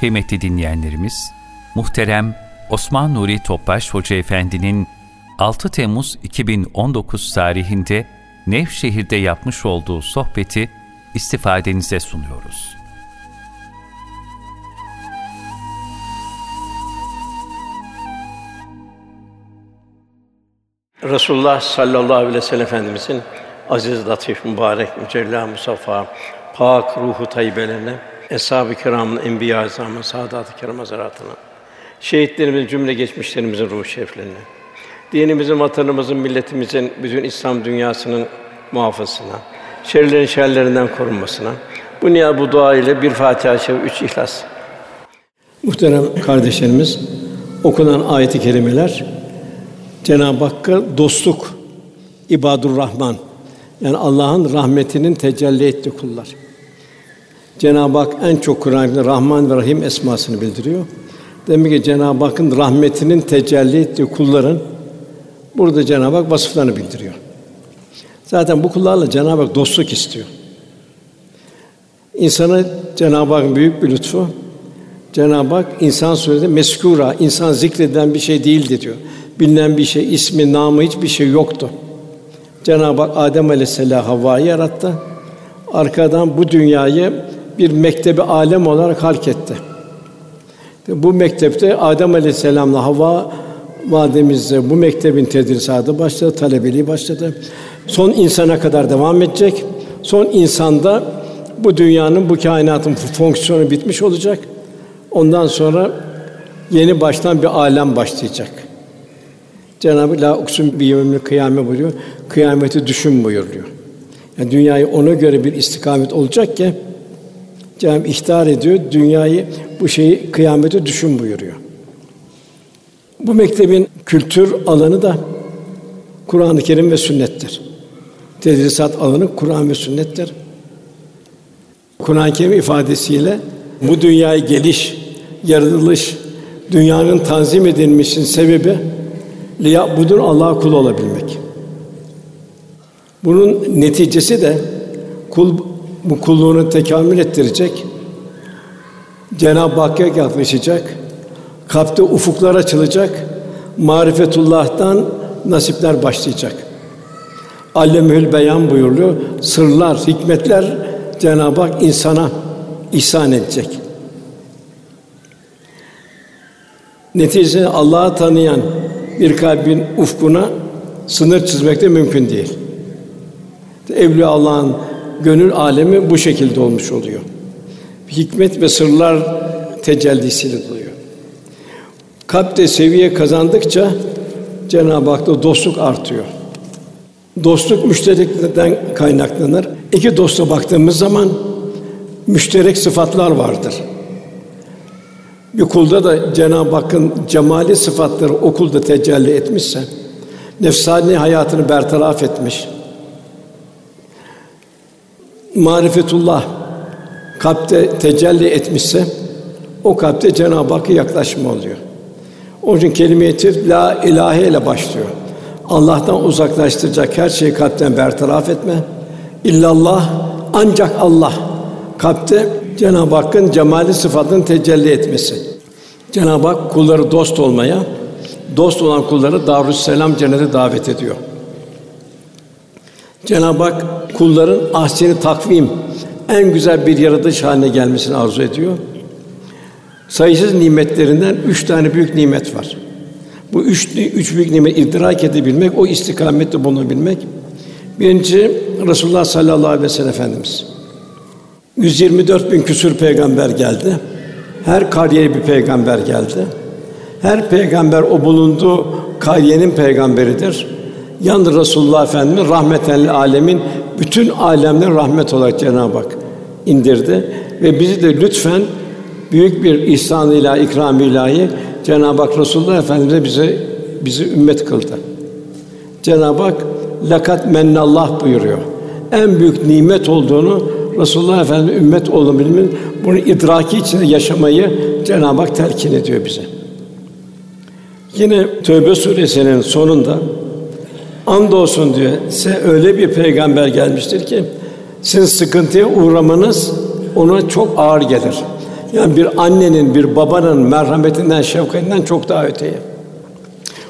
Kıymetli dinleyenlerimiz, muhterem Osman Nuri Topbaş Hoca Efendi'nin 6 Temmuz 2019 tarihinde Nevşehir'de yapmış olduğu sohbeti istifadenize sunuyoruz. Resulullah sallallahu aleyhi ve sellem Efendimizin aziz, latif, mübarek, mücella, musaffa, pak ruhu tayyibelerine, eshab-ı kiramın, enbiya-i azamın, saadat-ı kiram hazaratına, şehitlerimizin cümle geçmişlerimizin ruh şeriflerine, dinimizin, vatanımızın, milletimizin, bütün İslam dünyasının muhafazasına, şerlerin şerlerinden korunmasına, bu niyaz bu dua ile bir Fatiha-i üç İhlas. Muhterem kardeşlerimiz, okunan ayet-i kerimeler Cenab-ı Hakk'a dostluk, ibadur Rahman yani Allah'ın rahmetinin tecelli ettiği kullar. Cenab-ı Hak en çok Kur'an'da Rahman ve Rahim esmasını bildiriyor. Demek ki Cenab-ı Hakk'ın rahmetinin tecelli ettiği kulların burada Cenab-ı Hak vasıflarını bildiriyor. Zaten bu kullarla Cenab-ı Hak dostluk istiyor. İnsana Cenab-ı Hakk'ın büyük bir lütfu. Cenab-ı Hak insan surede meskura, insan zikredilen bir şey değildi diyor. Bilinen bir şey, ismi, namı hiçbir şey yoktu. Cenab-ı Hak Adem Aleyhisselam Havva'yı yarattı. Arkadan bu dünyayı bir mektebi alem olarak halk etti. Bu mektepte Adem Aleyhisselam'la Havva validemizle bu mektebin tedrisatı başladı, talebeliği başladı. Son insana kadar devam edecek. Son insanda bu dünyanın, bu kainatın fonksiyonu bitmiş olacak. Ondan sonra yeni baştan bir alem başlayacak. Cenab-ı La uksun bi yevmil kıyame buyuruyor. Kıyameti düşün buyuruyor. Yani dünyayı ona göre bir istikamet olacak ki Cenab-ı ihtar ediyor. Dünyayı bu şeyi kıyameti düşün buyuruyor. Bu mektebin kültür alanı da Kur'an-ı Kerim ve sünnettir. Tedrisat alanı Kur'an ve sünnettir. Kur'an-ı Kerim ifadesiyle bu dünyaya geliş, yaratılış, dünyanın tanzim edilmişin sebebi liyabudun Allah kul olabilmek. Bunun neticesi de kul bu kulluğunu tekamül ettirecek. Cenab-ı Hakk'a yaklaşacak. Kalpte ufuklar açılacak. Marifetullah'tan nasipler başlayacak. Allemül beyan buyuruyor. Sırlar, hikmetler Cenab-ı Hak insana ihsan edecek. Neticede Allah'ı tanıyan bir kalbin ufkuna sınır çizmek de mümkün değil. Evliya Allah'ın gönül alemi bu şekilde olmuş oluyor. Hikmet ve sırlar tecellisiyle doluyor. Kalpte seviye kazandıkça Cenab-ı Hak'ta dostluk artıyor. Dostluk müştereklikten kaynaklanır. İki dosta baktığımız zaman müşterek sıfatlar vardır. Bir kulda da Cenab-ı Hakk'ın cemali sıfatları o kulda tecelli etmişse, nefsani hayatını bertaraf etmiş, marifetullah kalpte tecelli etmişse o kalpte Cenab-ı Hakk'a yaklaşma oluyor. Onun için kelime-i la ilahe ile başlıyor. Allah'tan uzaklaştıracak her şeyi kalpten bertaraf etme. İllallah ancak Allah kalpte Cenab-ı Hakk'ın cemali sıfatının tecelli etmesi. Cenab-ı Hak kulları dost olmaya, dost olan kulları Darüsselam cennete davet ediyor. Cenab-ı Hak kulların ahseni takvim en güzel bir yaratış haline gelmesini arzu ediyor. Sayısız nimetlerinden üç tane büyük nimet var. Bu üç, üç büyük nimet idrak edebilmek, o istikamette bulunabilmek. Birinci Resulullah sallallahu aleyhi ve sellem Efendimiz. 124 bin küsur peygamber geldi. Her kariyeye bir peygamber geldi. Her peygamber o bulunduğu kariyenin peygamberidir. Yalnız Resulullah Efendimiz rahmeten alemin bütün alemler rahmet olarak Cenab-ı Hak indirdi ve bizi de lütfen büyük bir ihsan ilahi, ikram ilahi Cenab-ı Hak Resulullah Efendimize bize bizi ümmet kıldı. Cenab-ı Hak lakat mennallah buyuruyor. En büyük nimet olduğunu Resulullah Efendimiz ümmet olabilmenin bunu idraki içinde yaşamayı Cenab-ı Hak telkin ediyor bize. Yine Tövbe suresinin sonunda andolsun diyor size öyle bir peygamber gelmiştir ki sizin sıkıntıya uğramanız ona çok ağır gelir. Yani bir annenin, bir babanın merhametinden, şefkatinden çok daha öteye.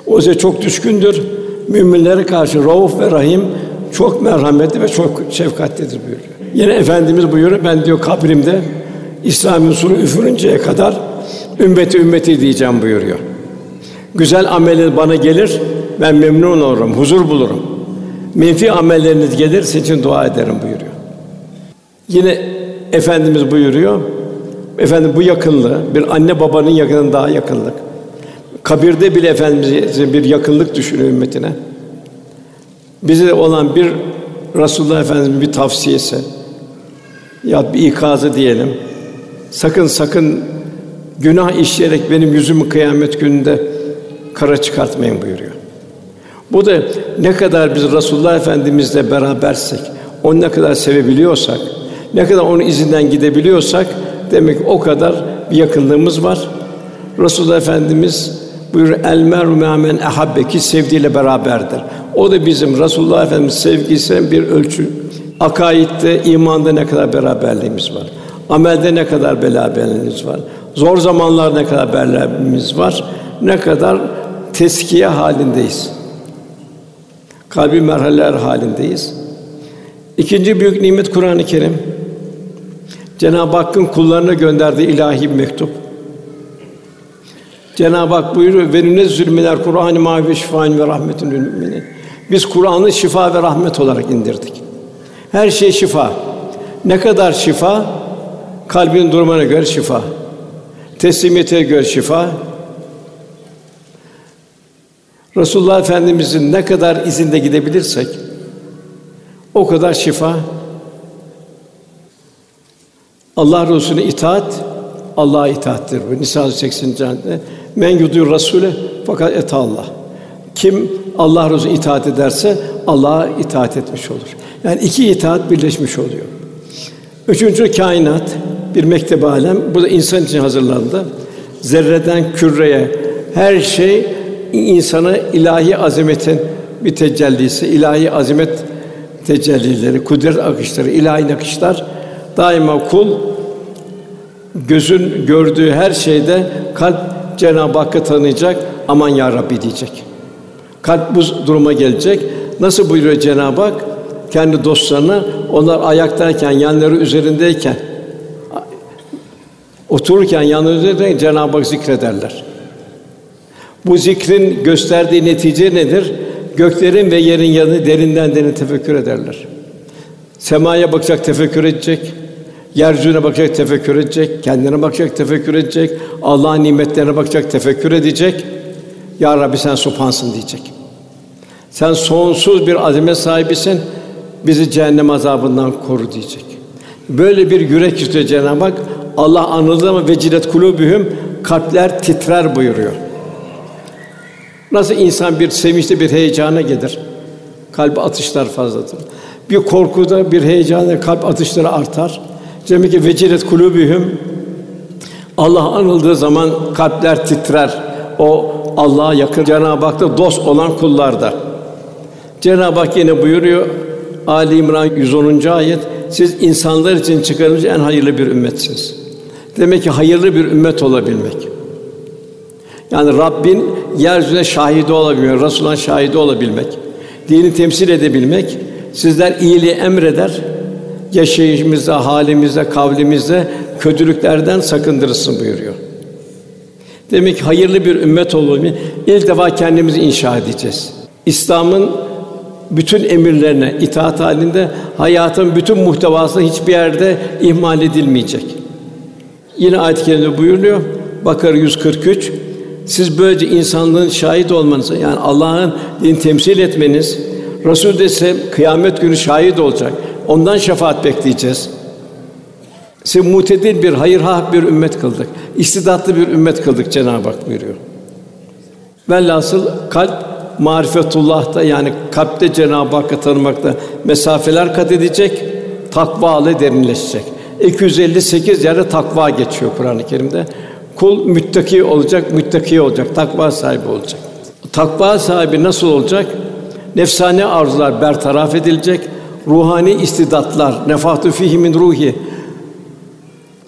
O size çok düşkündür. Müminlere karşı rauf ve rahim, çok merhametli ve çok şefkatlidir buyuruyor. Yine Efendimiz buyuruyor, ben diyor kabrimde İslam usulü üfürünceye kadar ümmeti ümmeti diyeceğim buyuruyor. Güzel ameliniz bana gelir, ben memnun olurum, huzur bulurum. Menfi amelleriniz gelir, sizin için dua ederim buyuruyor. Yine Efendimiz buyuruyor, efendim bu yakınlığı, bir anne babanın yakının daha yakınlık. Kabirde bile Efendimiz'e bir yakınlık düşünüyor ümmetine. Bize olan bir Resulullah Efendimiz'in bir tavsiyesi ya bir ikazı diyelim. Sakın sakın günah işleyerek benim yüzümü kıyamet gününde kara çıkartmayın buyuruyor. Bu da ne kadar biz Resulullah Efendimizle berabersek, onu ne kadar sevebiliyorsak, ne kadar onun izinden gidebiliyorsak demek o kadar bir yakınlığımız var. Resulullah Efendimiz buyuruyor el meru men ehabbe ki sevdiğiyle beraberdir. O da bizim Resulullah Efendimiz sevgisinin bir ölçü. Akaidde, imanda ne kadar beraberliğimiz var. Amelde ne kadar beraberliğimiz var. Zor zamanlarda ne kadar beraberliğimiz var. Ne kadar teskiye halindeyiz. Kalbi merhaleler halindeyiz. İkinci büyük nimet Kur'an-ı Kerim. Cenab-ı Hakk'ın kullarına gönderdiği ilahi bir mektup. Cenab-ı Hak buyuruyor ve nünezzül minel Kur'an-ı mavi şifaen ve rahmetun lil. Biz Kur'an'ı şifa ve rahmet olarak indirdik. Her şey şifa. Ne kadar şifa? Kalbin durumuna göre şifa. Teslimiyete göre şifa. Resulullah Efendimizin ne kadar izinde gidebilirsek o kadar şifa. Allah Resulüne itaat Allah'a itaattir. Bu Nisa 80. ayette men yudur Rasule fakat et Allah. Kim Allah Resulü itaat ederse Allah'a itaat etmiş olur. Yani iki itaat birleşmiş oluyor. Üçüncü kainat bir mektep alem. Bu da insan için hazırlandı. Zerreden küreye her şey insana ilahi azametin bir tecellisi, ilahi azamet tecellileri, kudret akışları, ilahi akışlar daima kul gözün gördüğü her şeyde kalp Cenab-ı Hakk'ı tanıyacak, aman ya Rabbi diyecek. Kalp bu duruma gelecek. Nasıl buyuruyor Cenab-ı Hak? Kendi dostlarına onlar ayaktayken, yanları üzerindeyken otururken yanları üzerindeyken Cenab-ı Hak zikrederler. Bu zikrin gösterdiği netice nedir? Göklerin ve yerin yanı derinden derin tefekkür ederler. Semaya bakacak, tefekkür edecek. Yeryüzüne bakacak, tefekkür edecek. Kendine bakacak, tefekkür edecek. Allah'ın nimetlerine bakacak, tefekkür edecek. Ya Rabbi sen subhansın diyecek. Sen sonsuz bir azamet sahibisin. Bizi cehennem azabından koru diyecek. Böyle bir yürek istiyor Cenab-ı Hak. Allah anıldı ama vecilet kulubühüm kalpler titrer buyuruyor. Nasıl insan bir sevinçte bir heyecana gelir. Kalp atışlar fazladır. Bir korkuda bir heyecana kalp atışları artar. Demek ki vecilet kulubühüm Allah anıldığı zaman kalpler titrer. O Allah'a yakın Cenab-ı Hak'ta dost olan kullarda. Cenab-ı Hak yine buyuruyor Ali İmran 110. ayet siz insanlar için çıkarılmış en hayırlı bir ümmetsiniz. Demek ki hayırlı bir ümmet olabilmek. Yani Rabbin yeryüzüne şahidi olabilmek, Resulullah'ın şahidi olabilmek, dini temsil edebilmek, sizler iyiliği emreder, yaşayışımızda, halimizde, kavlimizde kötülüklerden sakındırırsın buyuruyor. Demek ki hayırlı bir ümmet olmalıyız. İlk defa kendimizi inşa edeceğiz. İslam'ın bütün emirlerine itaat halinde hayatın bütün muhtevası hiçbir yerde ihmal edilmeyecek. Yine ayet-i kerimede buyuruyor. Bakara 143 siz böylece insanlığın şahit olmanız, yani Allah'ın din temsil etmeniz, Resul de ise kıyamet günü şahit olacak. Ondan şefaat bekleyeceğiz. Siz mutedil bir, hayır hak bir ümmet kıldık. İstidatlı bir ümmet kıldık Cenab-ı Hak buyuruyor. Velhasıl kalp marifetullah'ta yani kalpte Cenab-ı Hakk'ı tanımakta mesafeler kat edecek, takva ile derinleşecek. 258 yerde takva geçiyor Kur'an-ı Kerim'de. Kul müttaki olacak, müttaki olacak, takva sahibi olacak. Takva sahibi nasıl olacak? Nefsane arzular bertaraf edilecek, ruhani istidatlar, nefahtü fihi min ruhi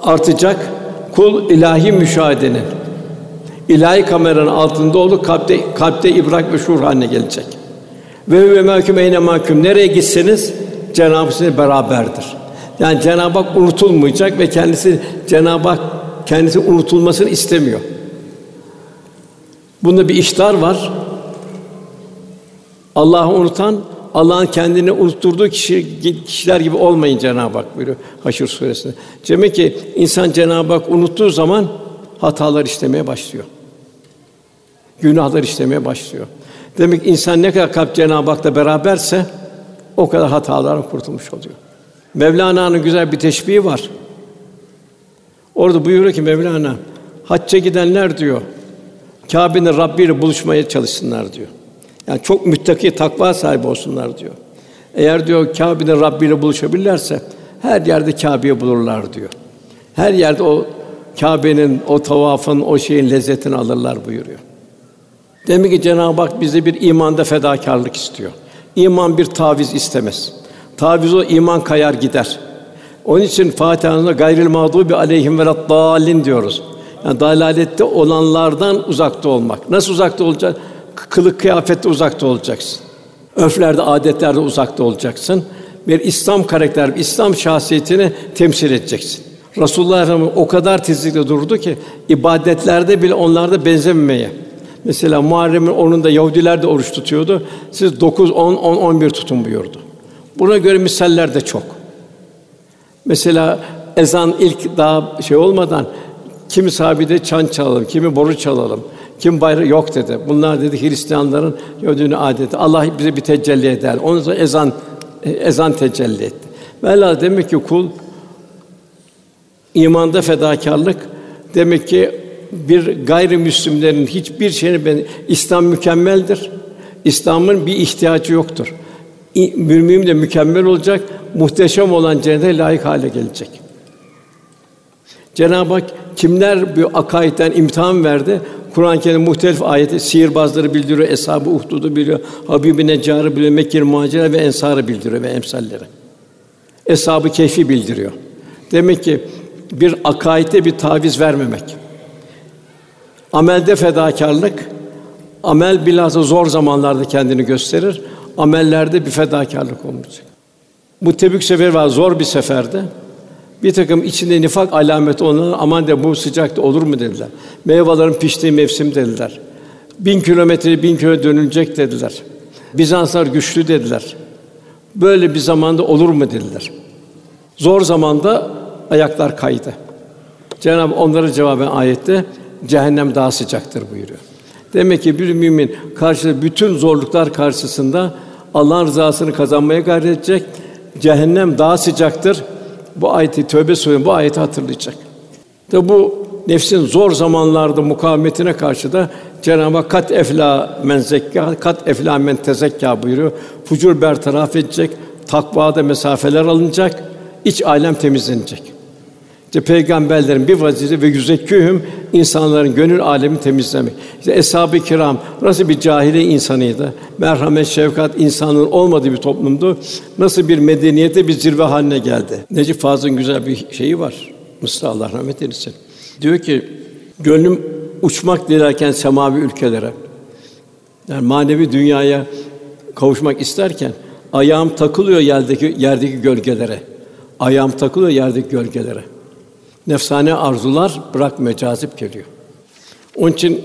artacak, kul ilahi müşahedenin ilahi kameranın altında olup kalpte kalpte ibrak ve şuur haline gelecek. Ve ve mahkum eyne mahkum nereye gitseniz Cenab-ı sizinle beraberdir. Yani Cenab-ı Hak unutulmayacak ve kendisi Cenab-ı Hak kendisi unutulmasını istemiyor. Bunda bir iştar var. Allah'ı unutan Allah'ın kendini unutturduğu kişi, kişiler gibi olmayın Cenab-ı Hak buyuruyor Haşr suresinde. Demek ki insan Cenab-ı Hak unuttuğu zaman hatalar işlemeye başlıyor. Günahlar işlemeye başlıyor. Demek ki insan ne kadar kalp Cenab-ı Hak'la beraberse o kadar hatalardan kurtulmuş oluyor. Mevlana'nın güzel bir teşbihi var. Orada buyuruyor ki Mevlana, hacca gidenler diyor, Kâbe'nin Rabbi ile buluşmaya çalışsınlar diyor. Yani çok müttaki, takva sahibi olsunlar diyor. Eğer diyor Kâbe'nin Rabbi ile buluşabilirlerse her yerde Kâbe'yi bulurlar diyor. Her yerde o Kâbe'nin, o tavafın, o şeyin lezzetini alırlar buyuruyor. Demek ki Cenab-ı Hak bize bir imanda fedakarlık istiyor. İman bir taviz istemez. Taviz o iman kayar gider. Onun için Fatiha'nda gayril mağdubi aleyhim ve dallin diyoruz. Yani dalalette olanlardan uzakta olmak. Nasıl uzakta olacak? Kılık kıyafette uzakta olacaksın. Öflerde, adetlerde uzakta olacaksın. Bir İslam karakter, İslam şahsiyetini temsil edeceksin. Resulullah Efendimiz o kadar tezlikle durdu ki ibadetlerde bile onlarda benzememeye. Mesela Muharrem'in onunda Yahudiler de oruç tutuyordu. Siz 9, 10, 10, 11 tutun buyurdu. Buna göre misaller de çok. Mesela ezan ilk daha şey olmadan kimi sahabede çan çalalım, kimi boru çalalım, kim bayrağı yok dedi. Bunlar dedi Hristiyanların Yahudinin adeti. Allah bize bir tecelli eder. Onun sonra ezan ezan tecelli etti. Mevla demek ki kul imanda fedakarlık demek ki bir gayrimüslimlerin hiçbir şeyini ben İslam mükemmeldir. İslam'ın bir ihtiyacı yoktur. Mümin de mükemmel olacak, muhteşem olan cennete layık hale gelecek. Cenab-ı Hak kimler bu akaidden imtihan verdi? Kur'an-ı Kerim muhtelif ayeti sihirbazları bildiriyor, eshab-ı uhdudu biliyor, Habib-i Neccar'ı biliyor, Mekke muhacirler ve ensarı bildiriyor ve emsalleri. Eshab-ı Kehf'i bildiriyor. Demek ki bir akaide bir taviz vermemek. Amelde fedakarlık, amel bilhassa zor zamanlarda kendini gösterir. Amellerde bir fedakarlık olmayacak. Bu Tebük seferi var zor bir seferde. Bir takım içinde nifak alameti olan aman de bu sıcakta olur mu dediler. Meyvelerin piştiği mevsim dediler. Bin kilometre bin kilometre dönülecek dediler. Bizanslar güçlü dediler. Böyle bir zamanda olur mu dediler. Zor zamanda ayaklar kaydı. Cenab-ı onlara cevaben ayette cehennem daha sıcaktır buyuruyor. Demek ki bir mümin karşısında bütün zorluklar karşısında Allah'ın rızasını kazanmaya gayret edecek. Cehennem daha sıcaktır. Bu ayeti Tövbe suresi bu ayeti hatırlayacak. Tabi bu nefsin zor zamanlarda mukavemetine karşı da Cenab-ı Hak kat efla men zekka, kat efla men tezekka buyuruyor. Fucur bertaraf edecek, takvada mesafeler alınacak, iç alem temizlenecek. İşte peygamberlerin bir vazifesi ve yüzekkühüm insanların gönül alemi temizlemek. İşte eshab-ı kiram nasıl bir cahile insanıydı. Merhamet, şefkat insanlığın olmadığı bir toplumdu. Nasıl bir medeniyete bir zirve haline geldi. Necip Fazıl'ın güzel bir şeyi var. Mısra Allah rahmet eylesin. Diyor ki gönlüm uçmak dilerken semavi ülkelere yani manevi dünyaya kavuşmak isterken ayağım takılıyor yerdeki yerdeki gölgelere. Ayağım takılıyor yerdeki gölgelere. Nefsane arzular bırakmıyor, cazip geliyor. Onun için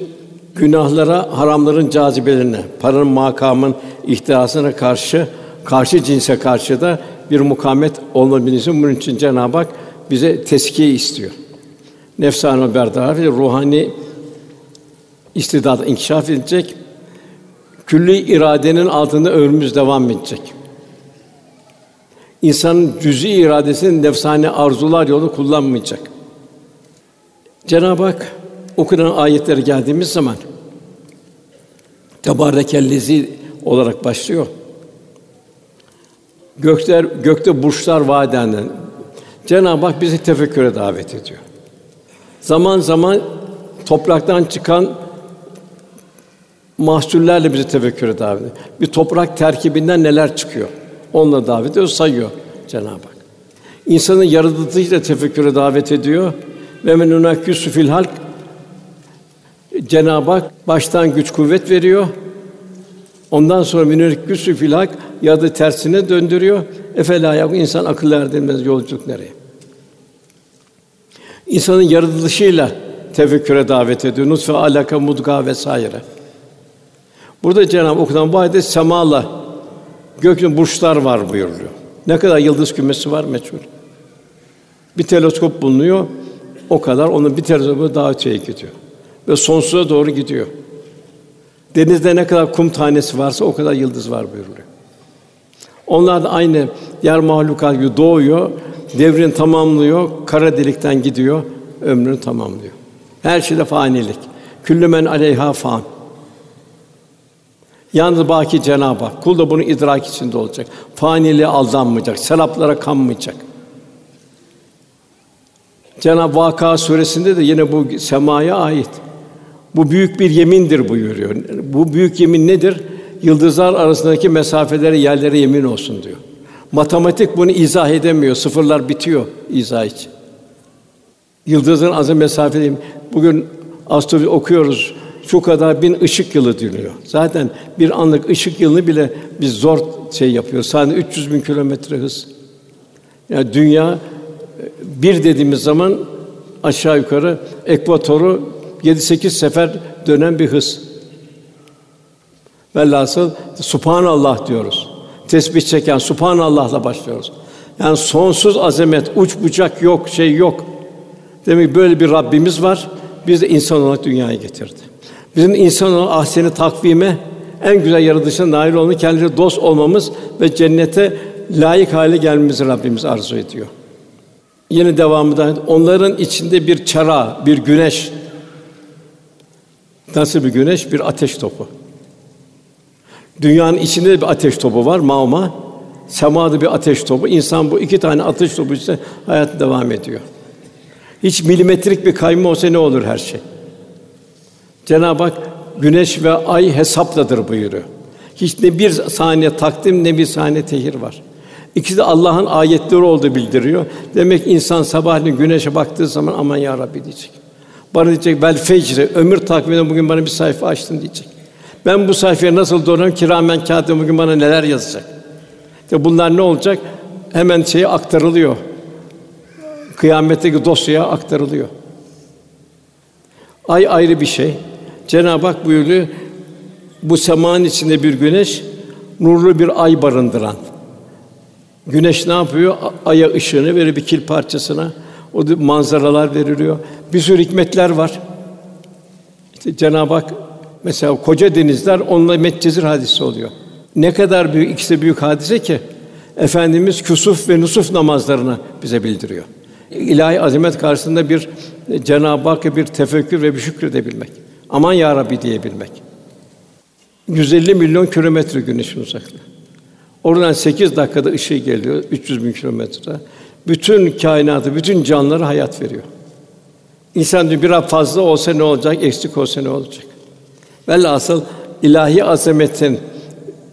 günahlara, haramların cazibelerine, paranın, makamın ihtirasına karşı, karşı cinse karşı da bir mukamet olmabilmesi bunun için Cenab-ı Hak bize teskiye istiyor. Nefsane berdar ve ruhani istidat inkişaf edecek. Külli iradenin altında ömrümüz devam edecek. İnsanın cüz'i iradesini nefsane arzular yolu kullanmayacak. Cenab-ı Hak okunan ayetlere geldiğimiz zaman Tebârekellezî olarak başlıyor. Gökler gökte burçlar vadenden Cenab-ı Hak bizi tefekküre davet ediyor. Zaman zaman topraktan çıkan mahsullerle bizi tefekküre davet ediyor. Bir toprak terkibinden neler çıkıyor? Onunla davet ediyor, sayıyor Cenab-ı Hak. İnsanın yaratıcıyla tefekküre davet ediyor Ve men unakkisu fil halk Cenab-ı Hak baştan güç kuvvet veriyor. Ondan sonra minünküsü fil hak ya da tersine döndürüyor. Efela yak insan akıl erdirmez yolculuk nereye? İnsanın yaratılışıyla tefekküre davet ediyor. Nutfe, alaka, mudga vesaire. Burada Cenab-ı okunan bu ayette semala gökyüzünde burçlar var buyuruyor. Ne kadar yıldız kümesi var meçhul. Bir teleskop bulunuyor. O kadar onun bir teleskopu daha öteye gidiyor. Ve sonsuza doğru gidiyor. Denizde ne kadar kum tanesi varsa o kadar yıldız var buyuruyor. Onlar da aynı yer mahlukat gibi doğuyor, devrini tamamlıyor, kara delikten gidiyor, ömrünü tamamlıyor. Her şeyde fanilik. Küllü men aleyha fan. Yalnız baki Cenab-ı Hak. Kul da bunu idrak içinde olacak. Faniliğe aldanmayacak, seraplara kanmayacak. Cenab-ı Vaka suresinde de yine bu semaya ait. Bu büyük bir yemindir buyuruyor. Bu büyük yemin nedir? Yıldızlar arasındaki mesafelere, yerlere yemin olsun diyor. Matematik bunu izah edemiyor. Sıfırlar bitiyor izah için. Yıldızın azı mesafeli. Bugün astronomi okuyoruz. Şu kadar bin ışık yılı diyor. Zaten bir anlık ışık yılını bile biz zor şey yapıyoruz. Sadece 300 bin kilometre hız. Yani dünya bir dediğimiz zaman aşağı yukarı ekvatoru 7-8 sefer dönen bir hız. Velhasıl Subhanallah diyoruz. Tesbih çeken Subhanallah'la başlıyoruz. Yani sonsuz azamet, uç bucak yok, şey yok. Demek böyle bir Rabbimiz var. Biz de insan olarak dünyaya getirdi. Bizim insan ahseni takvime en güzel yaratılışına nail olmayı, kendileriyle dost olmamız ve cennete layık hale gelmemizi Rabbimiz arzu ediyor. Yine devamında onların içinde bir çara, bir güneş, Nasıl bir güneş? Bir ateş topu. Dünyanın içinde de bir ateş topu var, mauma. Semada bir ateş topu. İnsan bu iki tane ateş topu işte hayat devam ediyor. Hiç milimetrik bir kayma olsa ne olur her şey? Cenab-ı Hak güneş ve ay hesapladır buyuruyor. Hiç ne bir saniye takdim ne bir saniye tehir var. İkisi de Allah'ın ayetleri olduğu bildiriyor. Demek insan sabahleyin güneşe baktığı zaman aman ya Rabbi diyecek. Bana diyecek vel fecri ömür takviminde bugün bana bir sayfa açtın diyecek. Ben bu sayfaya nasıl doğruyorum kiramen kâtibim bugün bana neler yazacak? İşte bunlar ne olacak? Hemen şeye aktarılıyor. Kıyametteki dosyaya aktarılıyor. Ay ayrı bir şey. Cenab-ı Hak buyuruyor, bu semanın içinde bir güneş, nurlu bir ay barındıran. Güneş ne yapıyor? Aya ışığını verir bir kil parçasına. O manzaralar veriliyor. Bir sürü hikmetler var. İşte Cenab-ı Hak mesela koca denizler onunla Medcezir hadisi oluyor. Ne kadar büyük ikisi büyük hadise ki Efendimiz küsuf ve nusuf namazlarını bize bildiriyor. İlahi azamet karşısında bir Cenab-ı Hakk'a bir tefekkür ve bir şükredebilmek. Aman ya Rabbi diyebilmek. 150 milyon kilometre güneşin uzaklığı. Oradan 8 dakikada ışığı geliyor 300 bin kilometre bütün kainatı, bütün canlılara hayat veriyor. İnsan diyor biraz fazla olsa ne olacak, eksik olsa ne olacak? Velhasıl ilahi azametin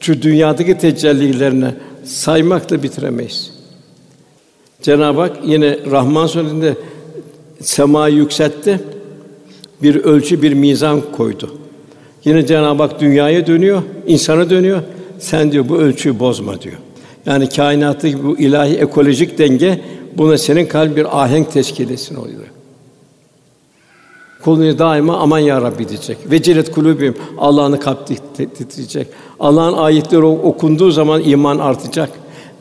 şu dünyadaki tecellilerine saymakla bitiremeyiz. Cenab-ı Hak yine Rahman suresinde semayı yükseltti. Bir ölçü, bir mizan koydu. Yine Cenab-ı Hak dünyaya dönüyor, insana dönüyor. Sen diyor bu ölçüyü bozma diyor. Yani kainattaki bu ilahi ekolojik denge buna senin kalp bir ahenk teşkil etsin oluyor. Kulunu daima aman ya Rabbi diyecek. Vecilet kulubim Allah'ın kalp titreyecek. Allah'ın ayetleri okunduğu zaman iman artacak.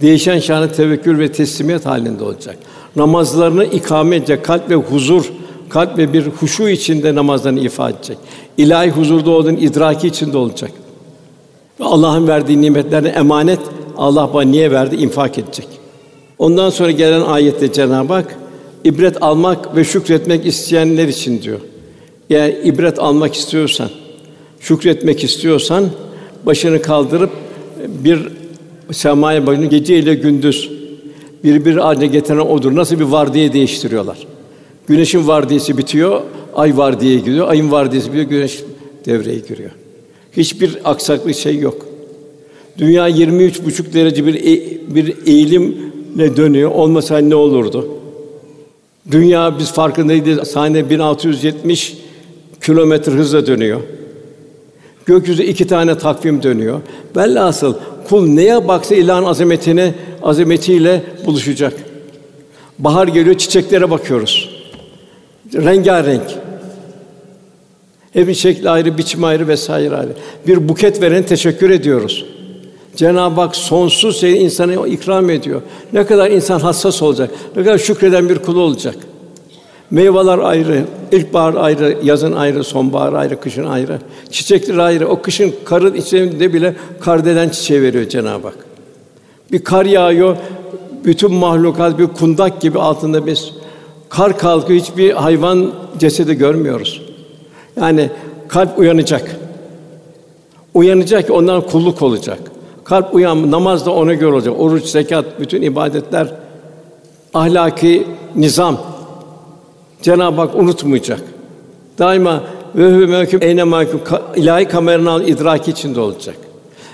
Değişen şanı tevekkül ve teslimiyet halinde olacak. Namazlarını ikame edecek, kalp ve huzur, kalp ve bir huşu içinde namazlarını ifade edecek. İlahi huzurda olduğun idraki içinde olacak. Allah'ın verdiği nimetlerine emanet Allah bana niye verdi? infak edecek. Ondan sonra gelen ayette Cenab-ı Hak ibret almak ve şükretmek isteyenler için diyor. Eğer ibret almak istiyorsan, şükretmek istiyorsan başını kaldırıp bir semaya bakın gece ile gündüz birbir haline getiren odur. Nasıl bir vardiye değiştiriyorlar. Güneşin vardiyesi bitiyor, ay vardiyeye giriyor. Ayın vardiyesi bitiyor, güneş devreye giriyor. Hiçbir aksaklık şey yok. Dünya 23 buçuk derece bir e, bir eğilimle dönüyor. Olmasa ne olurdu? Dünya biz farkındaydı. Saniye 1670 kilometre hızla dönüyor. Gökyüzü iki tane takvim dönüyor. Velhasıl kul neye baksa ilahın azametine, azametiyle buluşacak. Bahar geliyor, çiçeklere bakıyoruz. Rengarenk. Evin şekli ayrı, biçimi ayrı vesaire ayrı. Bir buket veren teşekkür ediyoruz. Cenab-ı Hak sonsuz şey insana ikram ediyor. Ne kadar insan hassas olacak, ne kadar şükreden bir kul olacak. Meyveler ayrı, ilkbahar ayrı, yazın ayrı, sonbahar ayrı, kışın ayrı. Çiçekler ayrı. O kışın karın içinde bile kardelen çiçeği veriyor Cenab-ı Hak. Bir kar yağıyor, bütün mahlukat bir kundak gibi altında biz kar kalkıyor, hiçbir hayvan cesedi görmüyoruz. Yani kalp uyanacak. Uyanacak ki ondan kulluk olacak. Kalp uyan, namaz da ona göre olacak. Oruç, zekat, bütün ibadetler ahlaki nizam Cenab-ı Hak unutmayacak. Daima ve hü mevkûm eyne mahkum ilahi kameranın idraki içinde olacak.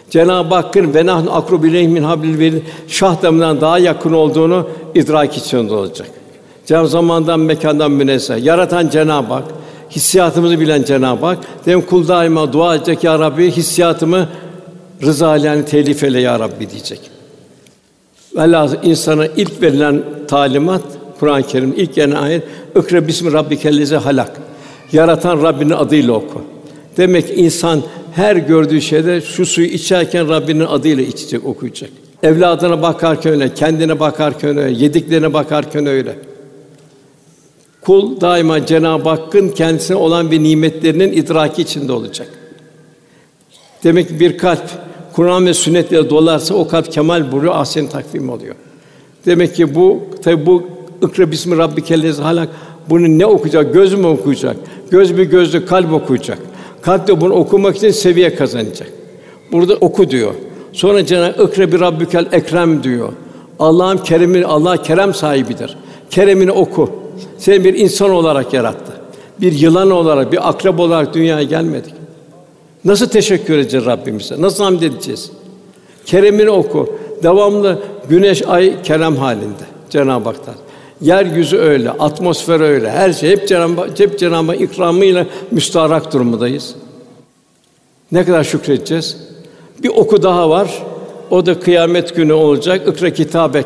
Cenab-ı Hakk'ın ve nahnu akrubu min hablil verid şah damından daha yakın olduğunu idrak içinde olacak. Cenab-ı zamandan mekandan münezzeh. Yaratan Cenab-ı Hak, hissiyatımızı bilen Cenab-ı Hak. Dem kul daima dua edecek ya Rabbi hissiyatımı rıza yani telif eyle ya Rabbi diyecek. Velhâsıl insana ilk verilen talimat Kur'an-ı Kerim ilk gelen ayet "Ikra bismi rabbikellezi halak." Yaratan Rabbinin adıyla oku. Demek ki insan her gördüğü şeyde şu suyu içerken Rabbinin adıyla içecek, okuyacak. Evladına bakarken öyle, kendine bakarken öyle, yediklerine bakarken öyle. Kul daima Cenab-ı Hakk'ın kendisine olan bir nimetlerinin idraki içinde olacak. Demek ki bir kalp Kur'an ve sünnetle dolarsa o kalp kemal buluyor, ahsen takvim oluyor. Demek ki bu tabi bu ikra bismi rabbikellezi halak bunu ne okuyacak? Göz mü okuyacak? Göz bir gözlü kalp okuyacak. Kalp de bunu okumak için seviye kazanacak. Burada oku diyor. Sonra Cenab-ı Ikra bir Rabbükel Ekrem diyor. Allah'ın keremi Allah kerem sahibidir. Keremini oku. Seni bir insan olarak yarattı. Bir yılan olarak, bir akrep olarak dünyaya gelmedik. Nasıl teşekkür edeceğiz Rabbimize? Nasıl hamd edeceğiz? Keremini oku. Devamlı güneş, ay kerem halinde Cenab-ı Hak'tan. Yeryüzü öyle, atmosfer öyle, her şey hep Cenab-ı hep Cenab-ı ikramıyla müstarak durumundayız. Ne kadar şükredeceğiz? Bir oku daha var. O da kıyamet günü olacak. İkra kitabek.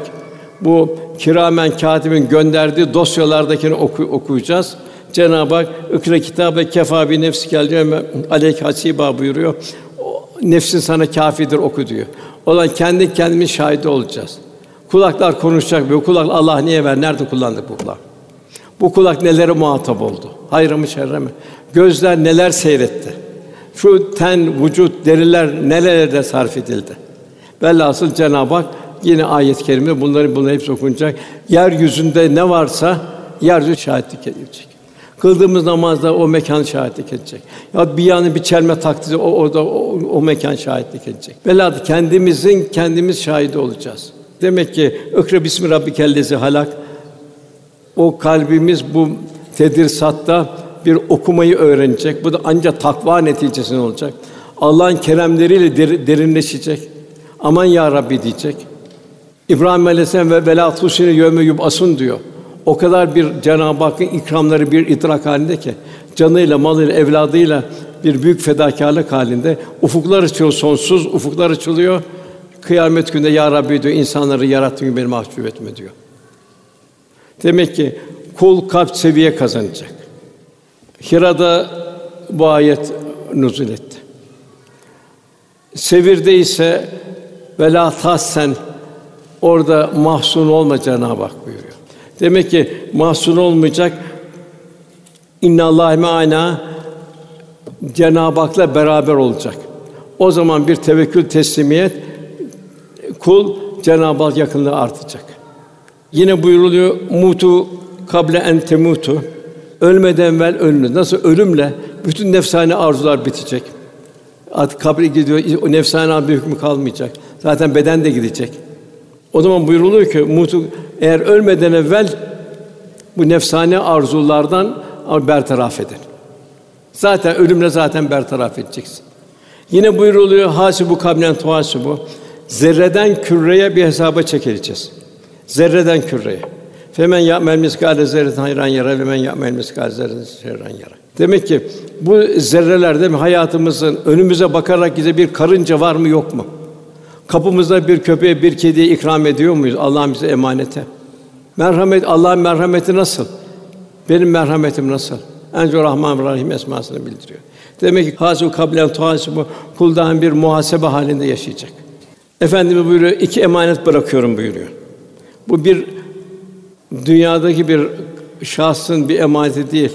Bu kiramen katibin gönderdiği dosyalardakini oku, okuyacağız. Cenab-ı Hak ikra kitabe kefa bi nefsi geldiğinde aleyk hasiba buyuruyor. Nefsin sana kafidir oku diyor. Olan kendi kendimiz şahidi olacağız. Kulaklar konuşacak. Bu kulak Allah niye ver? Nerede kullandık bu kulak? Bu kulak nelere muhatap oldu? Hayır mı şerre mi? Gözler neler seyretti? Şu ten, vücut, deriler nelere sarf edildi? Velhasıl Cenab-ı Hak yine ayet-i kerime bunları bunları hepsi okunacak. Yeryüzünde ne varsa yeryüzü şahitlik edecek. Kıldığımız namazda o mekan şahitlik edecek. Ya bir yanı bir çelme takdirde o o da o, o mekan şahitlik edecek. Velhâsıl kendimizin kendimiz şahidi olacağız. Demek ki ikra bismi rabbikellezi halak o kalbimiz bu tedirsatta bir okumayı öğrenecek. Bu da ancak takva neticesinde olacak. Allah'ın keremleriyle der, derinleşecek. Aman ya Rabbi diyecek. İbrahim Aleyhisselam ve velâ tusine yevme yub'asun diyor. O kadar bir Cenab-ı Hakk'ın ikramları bir idrak halinde ki canıyla, malıyla, evladıyla bir büyük fedakarlık halinde ufuklar açıyor sonsuz ufuklar açılıyor. Kıyamet günde ya Rabbi diyor insanları yarattığın gibi beni mahcup etme diyor. Demek ki kul kalp seviye kazanacak. Hira'da bu ayet nuzul etti. Sevirde ise vela tassen orada mahzun olma Cenab-ı Hak buyuruyor. Demek ki mahzun olmayacak. İnna Allah me'ana Cenab-ı Hak'la beraber olacak. O zaman bir tevekkül teslimiyet kul Cenab-ı Hak yakınlığı artacak. Yine buyuruluyor mutu kable en temutu. Ölmeden evvel ölünüz. Nasıl ölümle bütün nefsani arzular bitecek. Artık kabre gidiyor, o nefsani bir hükmü kalmayacak. Zaten beden de gidecek. O zaman buyuruluyor ki mutu eğer ölmeden evvel bu nefsani arzulardan bertaraf edin. Zaten ölümle zaten bertaraf edeceksin. Yine buyuruluyor hasibu kablen tuhasibu. Zerreden küreye bir hesaba çekileceğiz. Zerreden küreye. Femen ya'mel miskale zerretin hayran yara ve men ya'mel miskale zerretin şerran yara. Demek ki bu zerrelerde mi hayatımızın önümüze bakarak bize bir karınca var mı yok mu? Kapımızda bir köpeğe, bir kediye ikram ediyor muyuz? Allah'ın bize emanete. Merhamet, Allah'ın merhameti nasıl? Benim merhametim nasıl? Ence Rahman Rahim esmasını bildiriyor. Demek ki hasu kablen tuhasibu kuldan bir muhasebe halinde yaşayacak. Efendimiz buyuruyor, iki emanet bırakıyorum buyuruyor. Bu bir dünyadaki bir şahsın bir emaneti değil.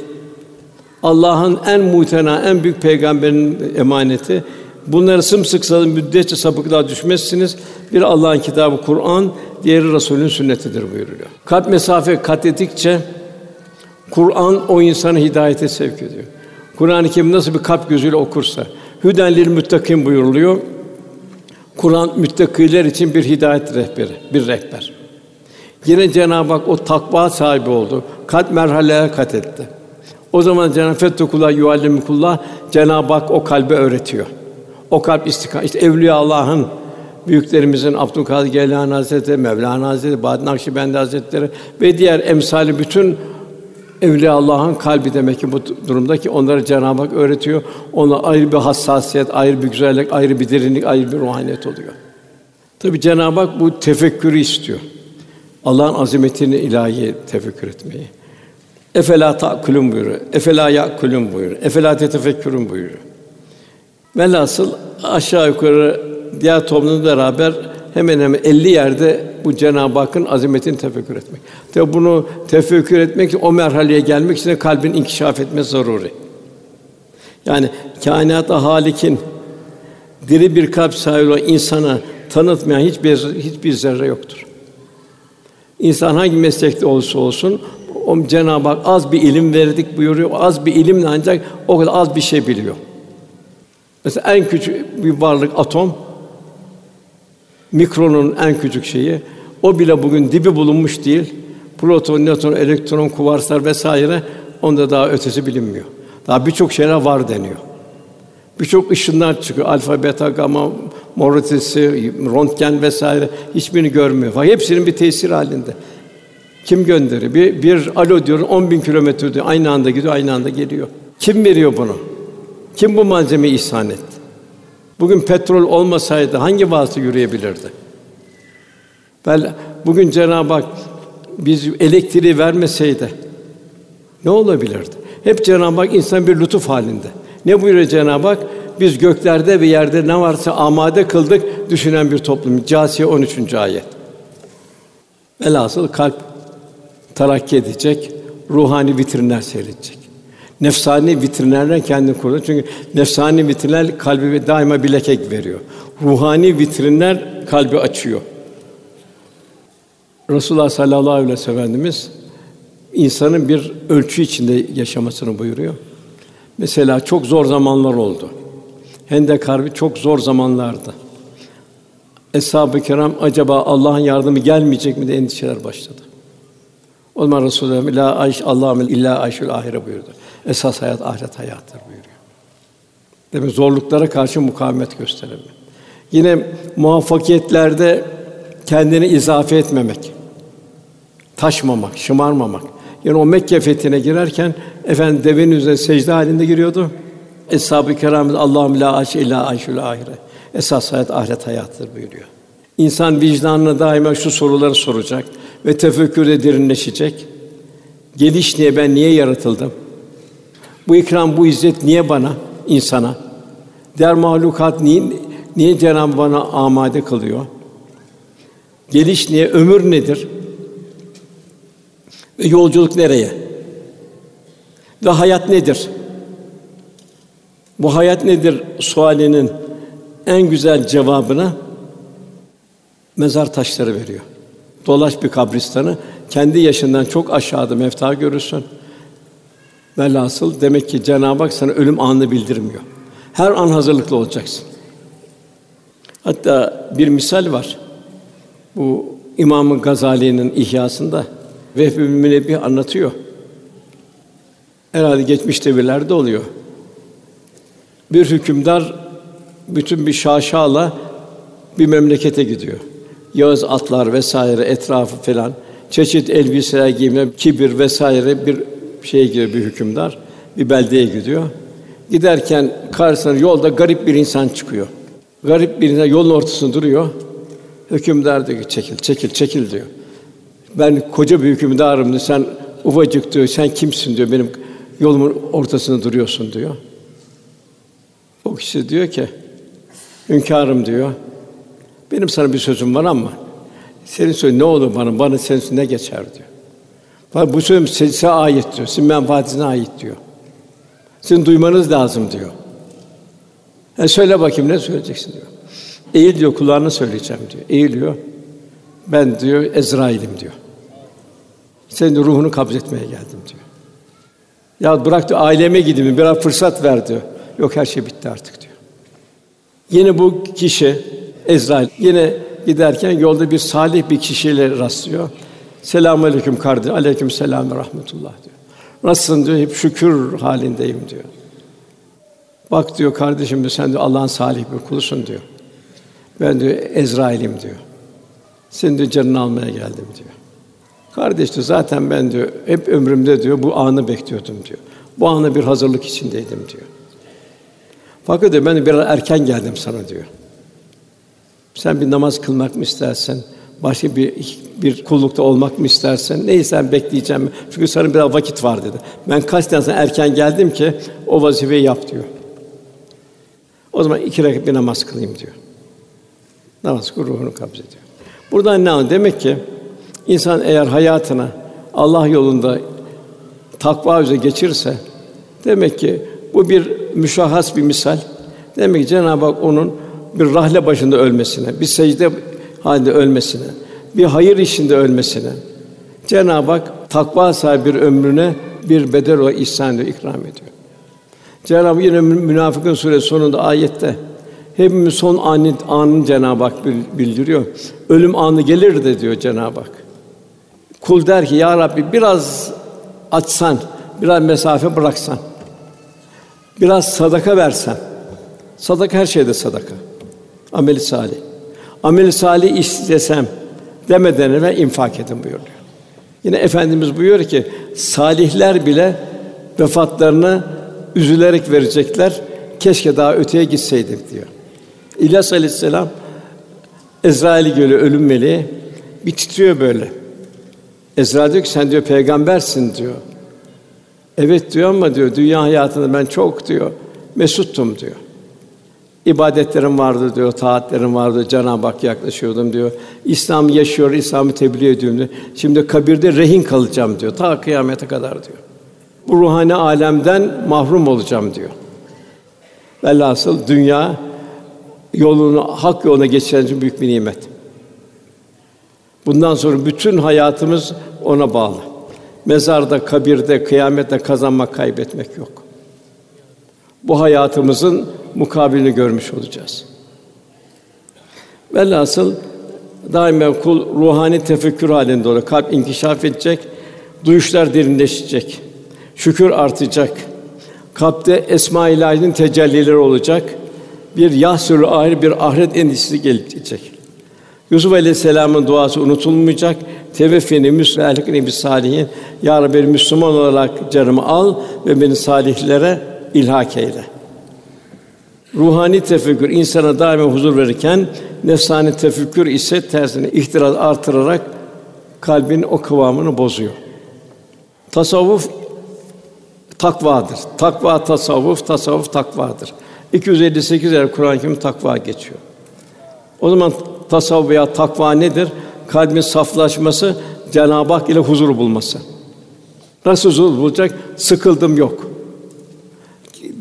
Allah'ın en muhtena, en büyük peygamberin emaneti. Bunları sımsıkı müddetçe sapıklığa düşmezsiniz. Bir Allah'ın kitabı Kur'an, diğeri Resulün sünnetidir buyuruyor. Kalp mesafe kat Kur'an o insanı hidayete sevk ediyor. Kur'an-ı Kerim nasıl bir kalp gözüyle okursa, hüden lil müttakin buyuruluyor. Kur'an müttakiler için bir hidayet rehberi, bir rehber. Yine Cenab-ı Hak o takva sahibi oldu. Kalp merhalelere kat etti. O zaman Cenab-ı Fettekullah yuallimukullah Cenab-ı Hak o kalbe öğretiyor. O kalp istikam. İşte Evliya Allah'ın büyüklerimizin Abdülkadir Geylani Hazretleri, Mevlana Hazretleri, Bahattin Nakşibendi Hazretleri ve diğer emsali bütün Evliya Allah'ın kalbi demek ki bu durumda ki onları Cenab-ı Hak öğretiyor. Ona ayrı bir hassasiyet, ayrı bir güzellik, ayrı bir derinlik, ayrı bir ruhaniyet oluyor. Tabi Cenab-ı Hak bu tefekkürü istiyor. Allah'ın azametini ilahi tefekkür etmeyi. Efela ta'kulun buyuruyor. Efela ya'kulun buyuruyor. Efela tetefekkürün buyuruyor. Velhasıl aşağı yukarı diğer toplumla beraber hemen hemen 50 yerde bu Cenab-ı Hakk'ın azametini tefekkür etmek. Tabi bunu tefekkür etmek o merhaleye gelmek için kalbin inkişaf etmesi zaruri. Yani kainata halikin diri bir kalp sahibi olan insana tanıtmayan hiçbir hiçbir zerre yoktur. İnsan hangi meslekte olursa olsun o Cenab-ı Hak az bir ilim verdik buyuruyor. Az bir ilimle ancak o kadar az bir şey biliyor. Mesela en küçük bir varlık atom mikronun en küçük şeyi o bile bugün dibi bulunmuş değil. Proton, nötron, elektron, kuvarslar vesaire onda daha ötesi bilinmiyor. Daha birçok şeyler var deniyor. Birçok ışınlar çıkıyor. Alfa, beta, gamma, mor ötesi, röntgen vesaire hiçbirini görmüyor. Fakat hepsinin bir tesir halinde. Kim gönderiyor? Bir, bir alo diyor, 10 bin kilometre diyor. Aynı anda gidiyor, aynı anda geliyor. Kim veriyor bunu? Kim bu malzemeyi ihsan etti? Bugün petrol olmasaydı hangi vasıta yürüyebilirdi? Bel bugün Cenab-ı Hak biz elektriği vermeseydi ne olabilirdi? Hep Cenab-ı Hak insan bir lütuf halinde. Ne buyuruyor Cenab-ı Hak? Biz göklerde ve yerde ne varsa amade kıldık düşünen bir toplum. Câsiye 13. ayet. Velhasıl kalp terakki edecek, ruhani vitrinler seyredecek. Nefsani vitrinlerden kendini koruyor. Çünkü nefsani vitrinler kalbi daima bir leke veriyor. Ruhani vitrinler kalbi açıyor. Resulullah sallallahu aleyhi ve sellem insanın bir ölçü içinde yaşamasını buyuruyor. Mesela çok zor zamanlar oldu. Hendek Harbi çok zor zamanlardı. Eshab-ı Kiram acaba Allah'ın yardımı gelmeyecek mi diye endişeler başladı. O zaman Resulullah la ayş Allah'ım illa ayşul ahire buyurdu. Esas hayat ahiret hayattır buyuruyor. Demek zorluklara karşı mukavemet gösterelim. Yine muvaffakiyetlerde kendini izafe etmemek, taşmamak, şımarmamak. Yani o Mekke fethine girerken efendim devenin üzerine secde halinde giriyordu. Eshab-ı Kiram Allah'ım la aş illa ayşul ahire. Esas hayat ahiret hayattır buyuruyor. İnsan vicdanına daima şu soruları soracak ve tefekkürde derinleşecek. Geliş niye ben niye yaratıldım? Bu ikram, bu izzet niye bana, insana? Diğer mahlukat niye, niye Cenab-ı bana amade kılıyor? Geliş niye? Ömür nedir? Ve yolculuk nereye? Ve hayat nedir? Bu hayat nedir sualinin en güzel cevabını mezar taşları veriyor. Dolaş bir kabristanı, kendi yaşından çok aşağıda mefta görürsün. Velhasıl demek ki Cenab-ı Hak sana ölüm anını bildirmiyor. Her an hazırlıklı olacaksın. Hatta bir misal var. Bu İmam Gazali'nin İhyasında Vehbi Münebbih anlatıyor. Herhalde geçmiş devirlerde oluyor. Bir hükümdar bütün bir şaşala bir memlekete gidiyor. Yağız atlar vesaire etrafı falan çeşit elbiseler giyme, kibir vesaire bir şey gidiyor bir hükümdar. Bir beldeye gidiyor. Giderken karşısına yolda garip bir insan çıkıyor. Garip bir insan yolun ortasında duruyor. Hükümdar diyor ki çekil, çekil, çekil diyor. Ben koca bir hükümdarım diyor. Sen ufacık diyor. Sen kimsin diyor. Benim yolumun ortasında duruyorsun diyor. O kişi diyor ki hünkârım diyor. Benim sana bir sözüm var ama senin söyle ne olur bana, bana senin ne geçer diyor. Bak bu sözüm size ait diyor. Sizin menfaatine ait diyor. Sizin duymanız lazım diyor. E söyle bakayım ne söyleyeceksin diyor. Eğil diyor kulağına söyleyeceğim diyor. Eğiliyor. Ben diyor Ezrail'im diyor. Senin ruhunu kabz etmeye geldim diyor. Ya bırak diyor aileme gideyim, biraz fırsat ver diyor. Yok her şey bitti artık diyor. Yine bu kişi Ezrail yine giderken yolda bir salih bir kişiyle rastlıyor. Selamun aleyküm kardeş. Aleyküm selam ve rahmetullah diyor. Nasılsın diyor. Hep şükür halindeyim diyor. Bak diyor kardeşim diyor, sen de Allah'ın salih bir kulusun diyor. Ben diyor Ezrail'im diyor. Senin diyor canını almaya geldim diyor. Kardeş diyor zaten ben diyor hep ömrümde diyor bu anı bekliyordum diyor. Bu ana bir hazırlık içindeydim diyor. Fakat diyor ben biraz erken geldim sana diyor. Sen bir namaz kılmak mı istersen, başka bir bir kullukta olmak mı istersen, neyse bekleyeceğim. Çünkü sana biraz vakit var dedi. Ben kaç tane erken geldim ki o vazifeyi yap diyor. O zaman iki rekat bir namaz kılayım diyor. Namaz kıl ruhunu kabz ediyor. Buradan ne anlıyor? Demek ki insan eğer hayatına Allah yolunda takva üzere geçirse demek ki bu bir müşahhas bir misal. Demek ki Cenab-ı Hak onun bir rahle başında ölmesine, bir secde halinde ölmesine, bir hayır işinde ölmesine Cenab-ı Hak takva sahibi bir ömrüne bir bedel olarak ihsan ediyor, ikram ediyor. Cenab-ı Hak yine Münafıkın suresi sonunda ayette hepimiz son anı anın Cenab-ı Hak bildiriyor. Ölüm anı gelir de diyor Cenab-ı Hak. Kul der ki ya Rabbi biraz açsan, biraz mesafe bıraksan, biraz sadaka versen. Sadaka her şeyde sadaka. Ameli salih. Ameli salih istesem demeden evvel infak edin buyuruyor. Yine efendimiz buyuruyor ki salihler bile vefatlarını üzülerek verecekler. Keşke daha öteye gitseydik diyor. İlyas Aleyhisselam Ezrail'i görüyor ölüm meleği. Bir titriyor böyle. Ezrail diyor ki sen diyor peygambersin diyor. Evet diyor ama diyor dünya hayatında ben çok diyor mesuttum diyor. İbadetlerim vardı diyor, taatlerim vardı, Cenab-ı Hak yaklaşıyordum diyor. İslam yaşıyor, İslam'ı tebliğ ediyorum diyor. Şimdi kabirde rehin kalacağım diyor. Ta kıyamete kadar diyor. Bu ruhani alemden mahrum olacağım diyor. Velhasıl dünya yolunu hak yoluna geçiren için büyük bir nimet. Bundan sonra bütün hayatımız ona bağlı. Mezarda, kabirde, kıyamette kazanmak, kaybetmek yok. Bu hayatımızın mukabilini görmüş olacağız. Velhasıl daima kul ruhani tefekkür halinde olur. Kalp inkişaf edecek, duyuşlar derinleşecek, şükür artacak. Kalpte esma ilahinin tecellileri olacak. Bir yahsül ahir bir ahiret endişesi gelecek. Yusuf Aleyhisselam'ın duası unutulmayacak. Teveffeni müsvelikni bis salihin. Ya Rabbi Müslüman olarak canımı al ve beni salihlere ilhak eyle. Ruhani tefekkür insana daima huzur verirken nefsani tefekkür ise tersine ihtiraz artırarak kalbin o kıvamını bozuyor. Tasavvuf takvadır. Takva tasavvuf, tasavvuf takvadır. 258 yer Kur'an-ı Kerim takva geçiyor. O zaman tasavvuf veya takva nedir? Kalbin saflaşması, Cenab-ı Hak ile huzur bulması. Nasıl huzur bulacak? Sıkıldım yok.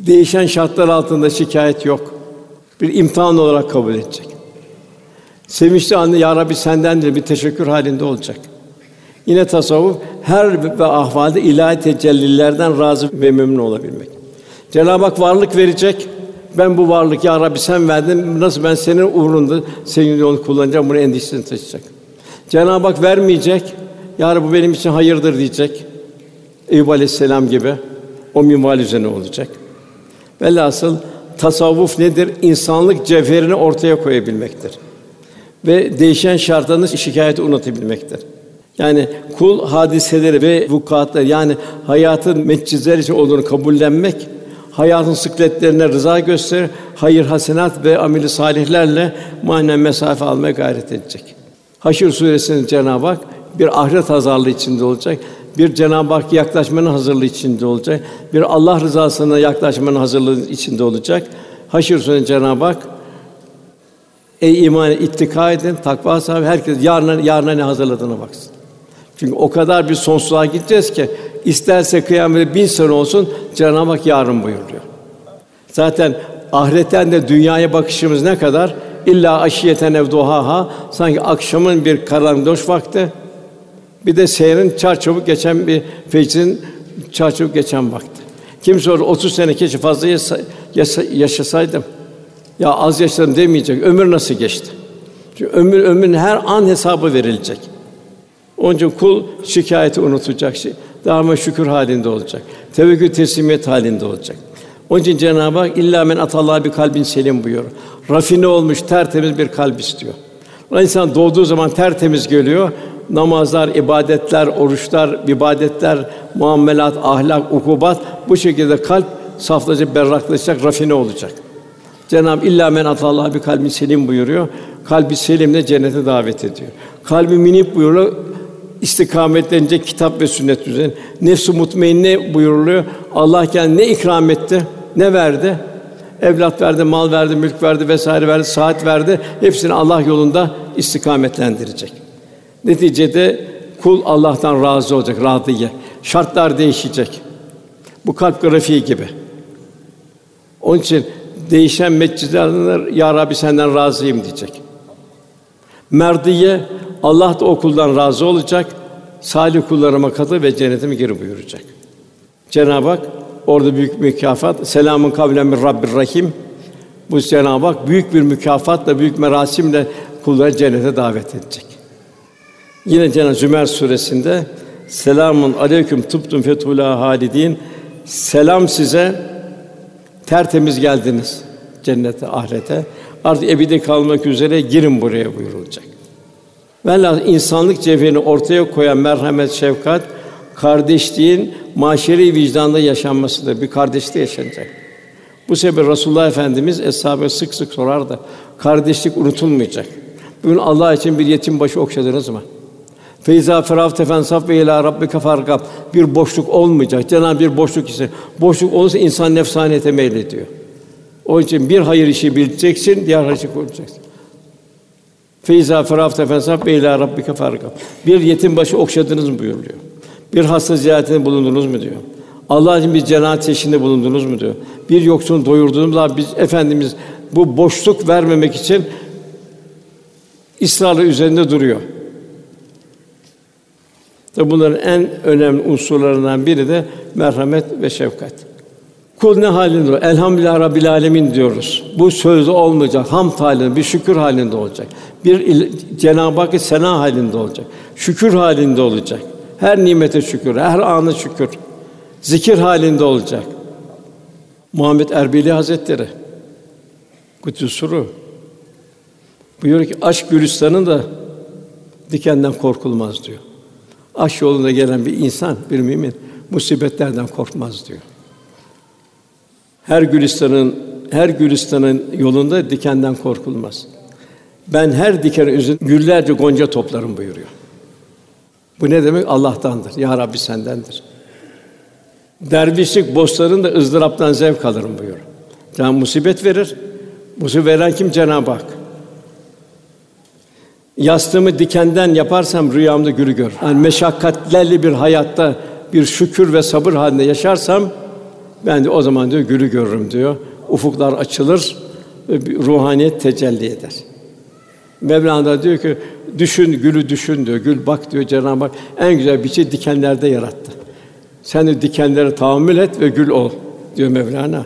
Değişen şartlar altında şikayet yok. Bir imtihan olarak kabul edecek. Sevinçli anne ya Rabbi sendendir bir teşekkür halinde olacak. Yine tasavvuf her ve ahvalde ilahi tecellilerden razı ve memnun olabilmek. Cenab-ı Hak varlık verecek. Ben bu varlık ya Rabbi sen verdin. Nasıl ben senin uğrunda senin yolunu kullanacağım bunu endişesini taşıyacak. Cenab-ı Hak vermeyecek. Ya Rabbi bu benim için hayırdır diyecek. Eyüp Aleyhisselam gibi o minval üzerine olacak. Velhasıl tasavvuf nedir? İnsanlık cevherini ortaya koyabilmektir. Ve değişen şartlarını şikayeti unutabilmektir. Yani kul hadiseleri ve vukuatları yani hayatın metcizleri için olduğunu kabullenmek, hayatın sıkletlerine rıza gösterir, hayır hasenat ve ameli salihlerle manen mesafe almaya gayret edecek. Haşr suresinde Cenab-ı Hak bir ahiret hazırlığı içinde olacak. Bir Cenab-ı Hak yaklaşmanın hazırlığı içinde olacak. Bir Allah rızasına yaklaşmanın hazırlığı içinde olacak. Haşr suresinde Cenab-ı Hak Ey iman ittika edin, takva sahibi herkes yarına yarına ne hazırladığına baksın. Çünkü o kadar bir sonsuzluğa gideceğiz ki isterse kıyamete bin sene olsun Cenab-ı Hak yarın buyuruyor. Zaten ahiretten de dünyaya bakışımız ne kadar? İlla aşiyeten evduhaha sanki akşamın bir karanlık vakti bir de seyrin çarçabuk geçen bir fecrin çarçabuk geçen vakti. Kim sorar 30 sene keşke fazla yaşa, yaşasaydım. Ya az yaşadım demeyecek. Ömür nasıl geçti? Çünkü ömür ömrün her an hesabı verilecek. Onun için kul şikayeti unutacak şey. Daima şükür halinde olacak. Tevekkül teslimiyet halinde olacak. Onun için Cenab-ı Hak illa men atallah bir kalbin selim buyuruyor. Rafine olmuş tertemiz bir kalp istiyor. O insan doğduğu zaman tertemiz geliyor. Namazlar, ibadetler, oruçlar, ibadetler, muamelat, ahlak, ukubat bu şekilde kalp saflaşacak, berraklaşacak, rafine olacak. Cenab-ı illa men atallah bir kalbin selim buyuruyor. Kalbi selimle cennete davet ediyor. Kalbi minip buyuruyor istikametlenecek kitap ve sünnet üzerine. Nefs-i mutmainne buyuruluyor. Allah kendi ne ikram etti, ne verdi? Evlat verdi, mal verdi, mülk verdi vesaire verdi, saat verdi. Hepsini Allah yolunda istikametlendirecek. Neticede kul Allah'tan razı olacak, radiye. Şartlar değişecek. Bu kalp grafiği gibi. Onun için değişen meccizler ya Rabbi senden razıyım diyecek. Merdiye Allah da o razı olacak. Salih kullarıma katı ve cennetime gir buyuracak. Cenab-ı Hak orada büyük mükafat. Selamun kavlen min Rabbir Rahim. Bu Cenab-ı Hak büyük bir mükafatla, büyük merasimle kulları cennete davet edecek. Yine Cenab-ı Zümer suresinde Selamun aleyküm tubtum fetula halidin. Selam size. Tertemiz geldiniz cennete, ahirete. Artık ebedi kalmak üzere girin buraya buyurulacak. Velhâsıl insanlık cevherini ortaya koyan merhamet, şefkat, kardeşliğin maşeri vicdanda yaşanmasıdır. Bir kardeşlik yaşanacak. Bu sebeple Resulullah Efendimiz eshâbe sık sık sorardı. Kardeşlik unutulmayacak. Bugün Allah için bir yetim başı okşadınız mı? Feyza feraf tefensaf ve ila rabbike farkab. Bir boşluk olmayacak. Cenab-ı bir boşluk ise boşluk olursa insan nefsaniyete meylediyor. O için bir hayır işi bileceksin, diğer hayır işi koyacaksın. Feyza ferafte fensaf ve ila rabbike farkab. Bir yetim başı okşadınız mı buyuruyor. Bir hasta ziyaretinde bulundunuz mu diyor. Allah için bir cenazet eşinde bulundunuz mu diyor. Bir yoksulun doyurdunuz mu? Biz efendimiz bu boşluk vermemek için ısrarla üzerinde duruyor. Tabi bunların en önemli unsurlarından biri de merhamet ve şefkat. Kul ne halinde olur? Elhamdülillah Rabbil Alemin diyoruz. Bu sözde olmayacak. Ham halinde, bir şükür halinde olacak. Bir Cenab-ı Hakk'a sena halinde olacak. Şükür halinde olacak. Her nimete şükür, her anı şükür. Zikir halinde olacak. Muhammed Erbili Hazretleri Kutsusuru buyuruyor ki aşk gülistanın da dikenden korkulmaz diyor. Aşk yolunda gelen bir insan, bir mümin musibetlerden korkmaz diyor. Her gülistanın her gülistanın yolunda dikenden korkulmaz. Ben her diken üzerine güllerce gonca toplarım buyuruyor. Bu ne demek? Allah'tandır. Ya Rabbi sendendir. Dervişlik bostanın da ızdıraptan zevk alırım buyuruyor. Can musibet verir. Musibet veren kim? Cenab-ı Hak. Yastığımı dikenden yaparsam rüyamda gülü gör. Yani meşakkatlerle bir hayatta bir şükür ve sabır halinde yaşarsam ben de o zaman diyor gülü görürüm diyor. Ufuklar açılır ve ruhaniyet tecelli eder. Mevlana diyor ki düşün gülü düşün diyor. Gül bak diyor Cenab-ı Hak en güzel biçi dikenlerde yarattı. Sen de dikenlere tahammül et ve gül ol diyor Mevlana.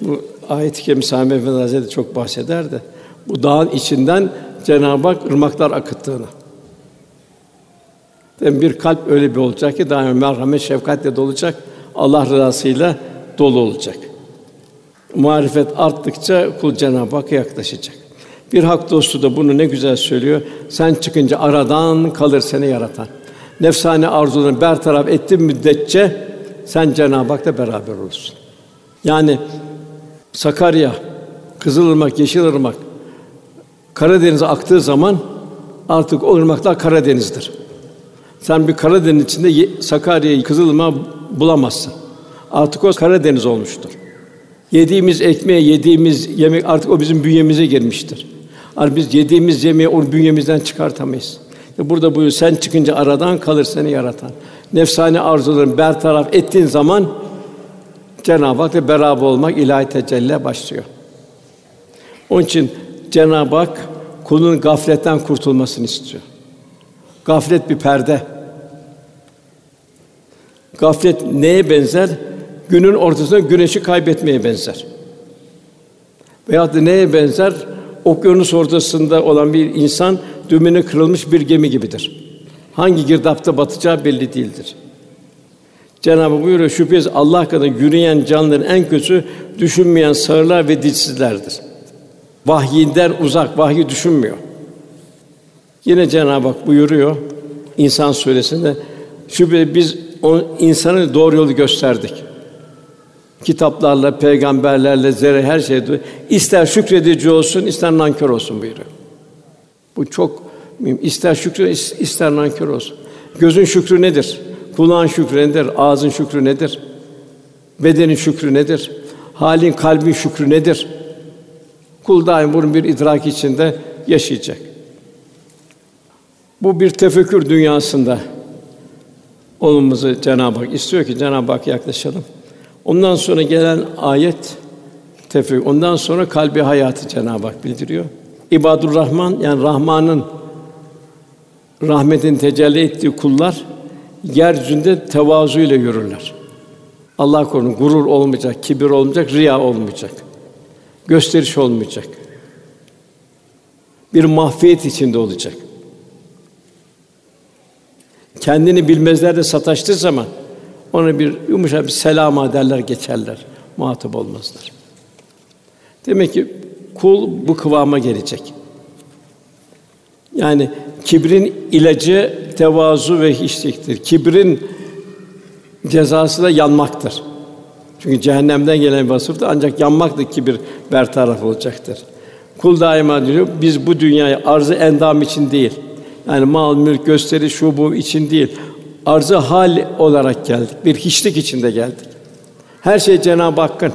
Bu ayet-i kerime Sami Efendi Hazretleri çok bahseder de bu dağın içinden Cenab-ı Hak ırmaklar akıttığını. Yani bir kalp öyle bir olacak ki daima merhamet, şefkatle dolacak. Allah rızasıyla dolu olacak. Marifet arttıkça kul Cenab-ı Hakk'a yaklaşacak. Bir hak dostu da bunu ne güzel söylüyor. Sen çıkınca aradan kalır seni yaratan. Nefsane arzularını bertaraf ettiğin müddetçe sen Cenab-ı Hak'la beraber olursun. Yani Sakarya, Kızılırmak, Yeşilırmak Karadeniz'e aktığı zaman artık o ırmaklar Karadeniz'dir. Sen bir Karadeniz içinde Sakarya'yı, Kızılırmak'ı bulamazsın. Artık o Karadeniz olmuştur. Yediğimiz ekmeğe, yediğimiz yemek artık o bizim bünyemize girmiştir. Artık biz yediğimiz yemeği o bünyemizden çıkartamayız. Burada buyuruyor, sen çıkınca aradan kalır seni yaratan. Nefsani arzuların bertaraf ettiğin zaman Cenab-ı Hak'la beraber olmak ilahi tecelli başlıyor. Onun için Cenab-ı Hak kulun gafletten kurtulmasını istiyor. Gaflet bir perde. Gaflet neye benzer? Günün ortasında güneşi kaybetmeye benzer. Veyahut da neye benzer? Okyanus ortasında olan bir insan dümeni kırılmış bir gemi gibidir. Hangi girdapta batacağı belli değildir. Cenab-ı buyuruyor şüphesiz Allah kadar yürüyen canlıların en kötüsü düşünmeyen sağırlar ve dilsizlerdir. Vahyinden uzak, vahyi düşünmüyor. Yine Cenab-ı Hak buyuruyor İnsan suresinde şüphesiz biz o insanı doğru yolu gösterdik. Kitaplarla, peygamberlerle, zerre her şeyde ister şükredici olsun, ister nankör olsun buyuruyor. Bu çok mühim. İster şükrü, ister nankör olsun. Gözün şükrü nedir? Kulağın şükrü nedir? Ağzın şükrü nedir? Bedenin şükrü nedir? Halin, kalbin şükrü nedir? Kul daim bunun bir idrak içinde yaşayacak. Bu bir tefekkür dünyasında olmamızı Cenab-ı Hak istiyor ki Cenab-ı Hak yaklaşalım. Ondan sonra gelen ayet tefekkür. Ondan sonra kalbi hayatı Cenab-ı Hak bildiriyor. İbadur Rahman yani Rahman'ın rahmetin tecelli ettiği kullar yeryüzünde tevazu ile yürürler. Allah korusun gurur olmayacak, kibir olmayacak, riya olmayacak. Gösteriş olmayacak. Bir mahfiyet içinde olacak. Kendini bilmezlerde sataştığı zaman ona bir yumuşak bir selam derler geçerler. Muhatap olmazlar. Demek ki kul bu kıvama gelecek. Yani kibrin ilacı tevazu ve hiçliktir. Kibrin cezası da yanmaktır. Çünkü cehennemden gelen vasıf da ancak yanmaktır kibir bertaraf olacaktır. Kul daima diyor biz bu dünyayı arzı endam için değil. Yani mal, mülk, gösteri, şu bu için değil. Arzı hal olarak geldik. Bir hiçlik içinde geldik. Her şey Cenab-ı Hakk'ın.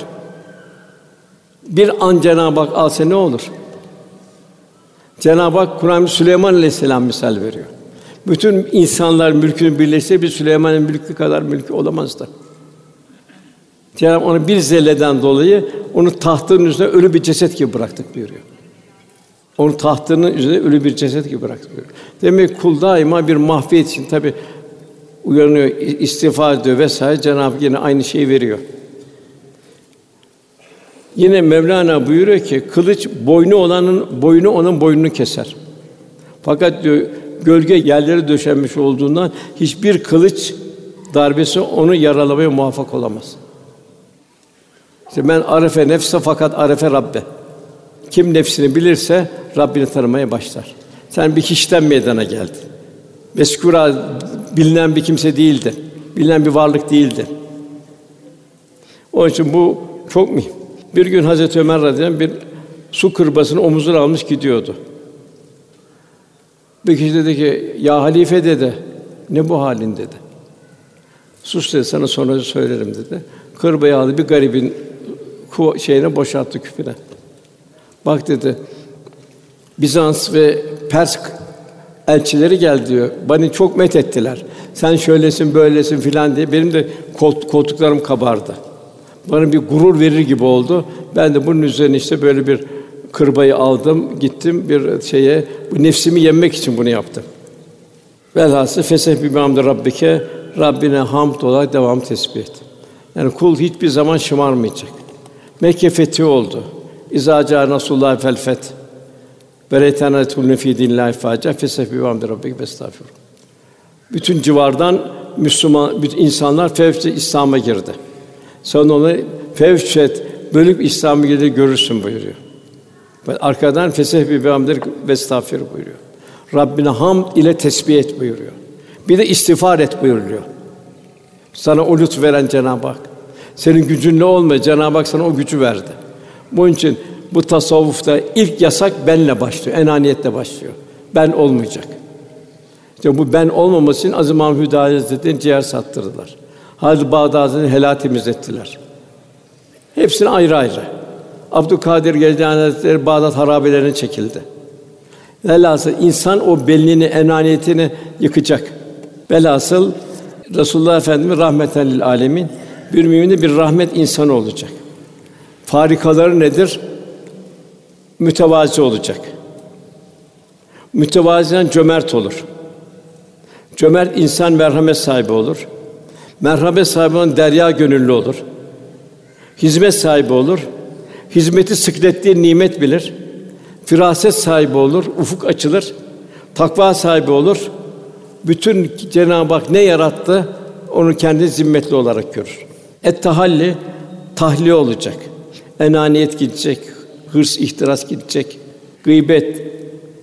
Bir an Cenab-ı Hak alsa ne olur? Cenab-ı Hak Kur'an Süleyman Aleyhisselam misal veriyor. Bütün insanlar mülkünü birleşse bir Süleyman'ın mülkü kadar mülkü olamazdı. Cenab-ı onu bir zelleden dolayı onu tahtının üzerine ölü bir ceset gibi bıraktık buyuruyor. Onu tahtının üzerine ölü bir ceset gibi bıraktık buyuruyor. Demek kul daima bir mahfiyet için tabi uyanıyor, istiğfar ediyor vesaire Cenab-ı Hak yine aynı şeyi veriyor. Yine Mevlana buyuruyor ki kılıç boynu olanın boynu onun boynunu keser. Fakat diyor gölge yerlere döşenmiş olduğundan hiçbir kılıç darbesi onu yaralamaya muvaffak olamaz. İşte ben arefe nefse fakat arefe Rabbe. Kim nefsini bilirse Rabbini tanımaya başlar. Sen bir hiçten meydana geldin. Meskura bilinen bir kimse değildi. Bilinen bir varlık değildi. Onun için bu çok mühim. Bir gün Hazreti Ömer radıyallahu bir su kırbasını omuzuna almış gidiyordu. Bir kişi dedi ki, ya halife dedi, ne bu halin dedi. Sus dedi, sana sonra söylerim dedi. Kırbayı aldı, bir garibin ku şeyine boşalttı küpüne. Bak dedi, Bizans ve Pers elçileri geldi diyor. Beni çok met ettiler. Sen şöylesin, böylesin filan diye. Benim de koltuklarım kabardı. Bana bir gurur verir gibi oldu. Ben de bunun üzerine işte böyle bir kırbayı aldım, gittim bir şeye bu nefsimi yenmek için bunu yaptım. Velhasıl feseh bi hamd rabbike Rabbine hamd olarak devam tesbih et. Yani kul hiçbir zaman şımarmayacak. Mekke fethi oldu. İza ca Rasulullah fel feth. Ve retenatul fi dinillahi faca feseh bi hamd rabbike estağfurullah. Bütün civardan Müslüman bütün insanlar fevçe İslam'a girdi. Sen onu fevçet bölüp İslam'ı gelir görürsün buyuruyor. Arkadan feseh bi hamdir ve estağfir buyuruyor. Rabbine ham ile tesbih et buyuruyor. Bir de istiğfar et buyuruyor. Sana o lütfu veren Cenab-ı Hak. Senin gücün ne olmuyor? Cenab-ı Hak sana o gücü verdi. Bunun için bu tasavvufta ilk yasak benle başlıyor, enaniyetle başlıyor. Ben olmayacak. İşte bu ben olmaması için Aziz Mahmud Hüdayi ciğer sattırdılar. Hazreti Bağdat Hazretleri'ni helal temizlettiler. Hepsini ayrı ayrı. Abdülkadir Geylani Hazretleri Bağdat harabelerine çekildi. Velhasıl insan o belliğini, enaniyetini yıkacak. Velhasıl Resulullah Efendimiz rahmeten lil alemin bir müminin bir rahmet insanı olacak. Farikaları nedir? Mütevazi olacak. Mütevaziden cömert olur. Cömert insan merhamet sahibi olur. Merhamet sahibi olan derya gönüllü olur. Hizmet sahibi olur. Hizmeti sıklettiği nimet bilir. Firaset sahibi olur, ufuk açılır. Takva sahibi olur. Bütün Cenab-ı Hak ne yarattı onu kendi zimmetli olarak görür. Et tahalli tahliye olacak. Enaniyet gidecek, hırs, ihtiras gidecek. Gıybet,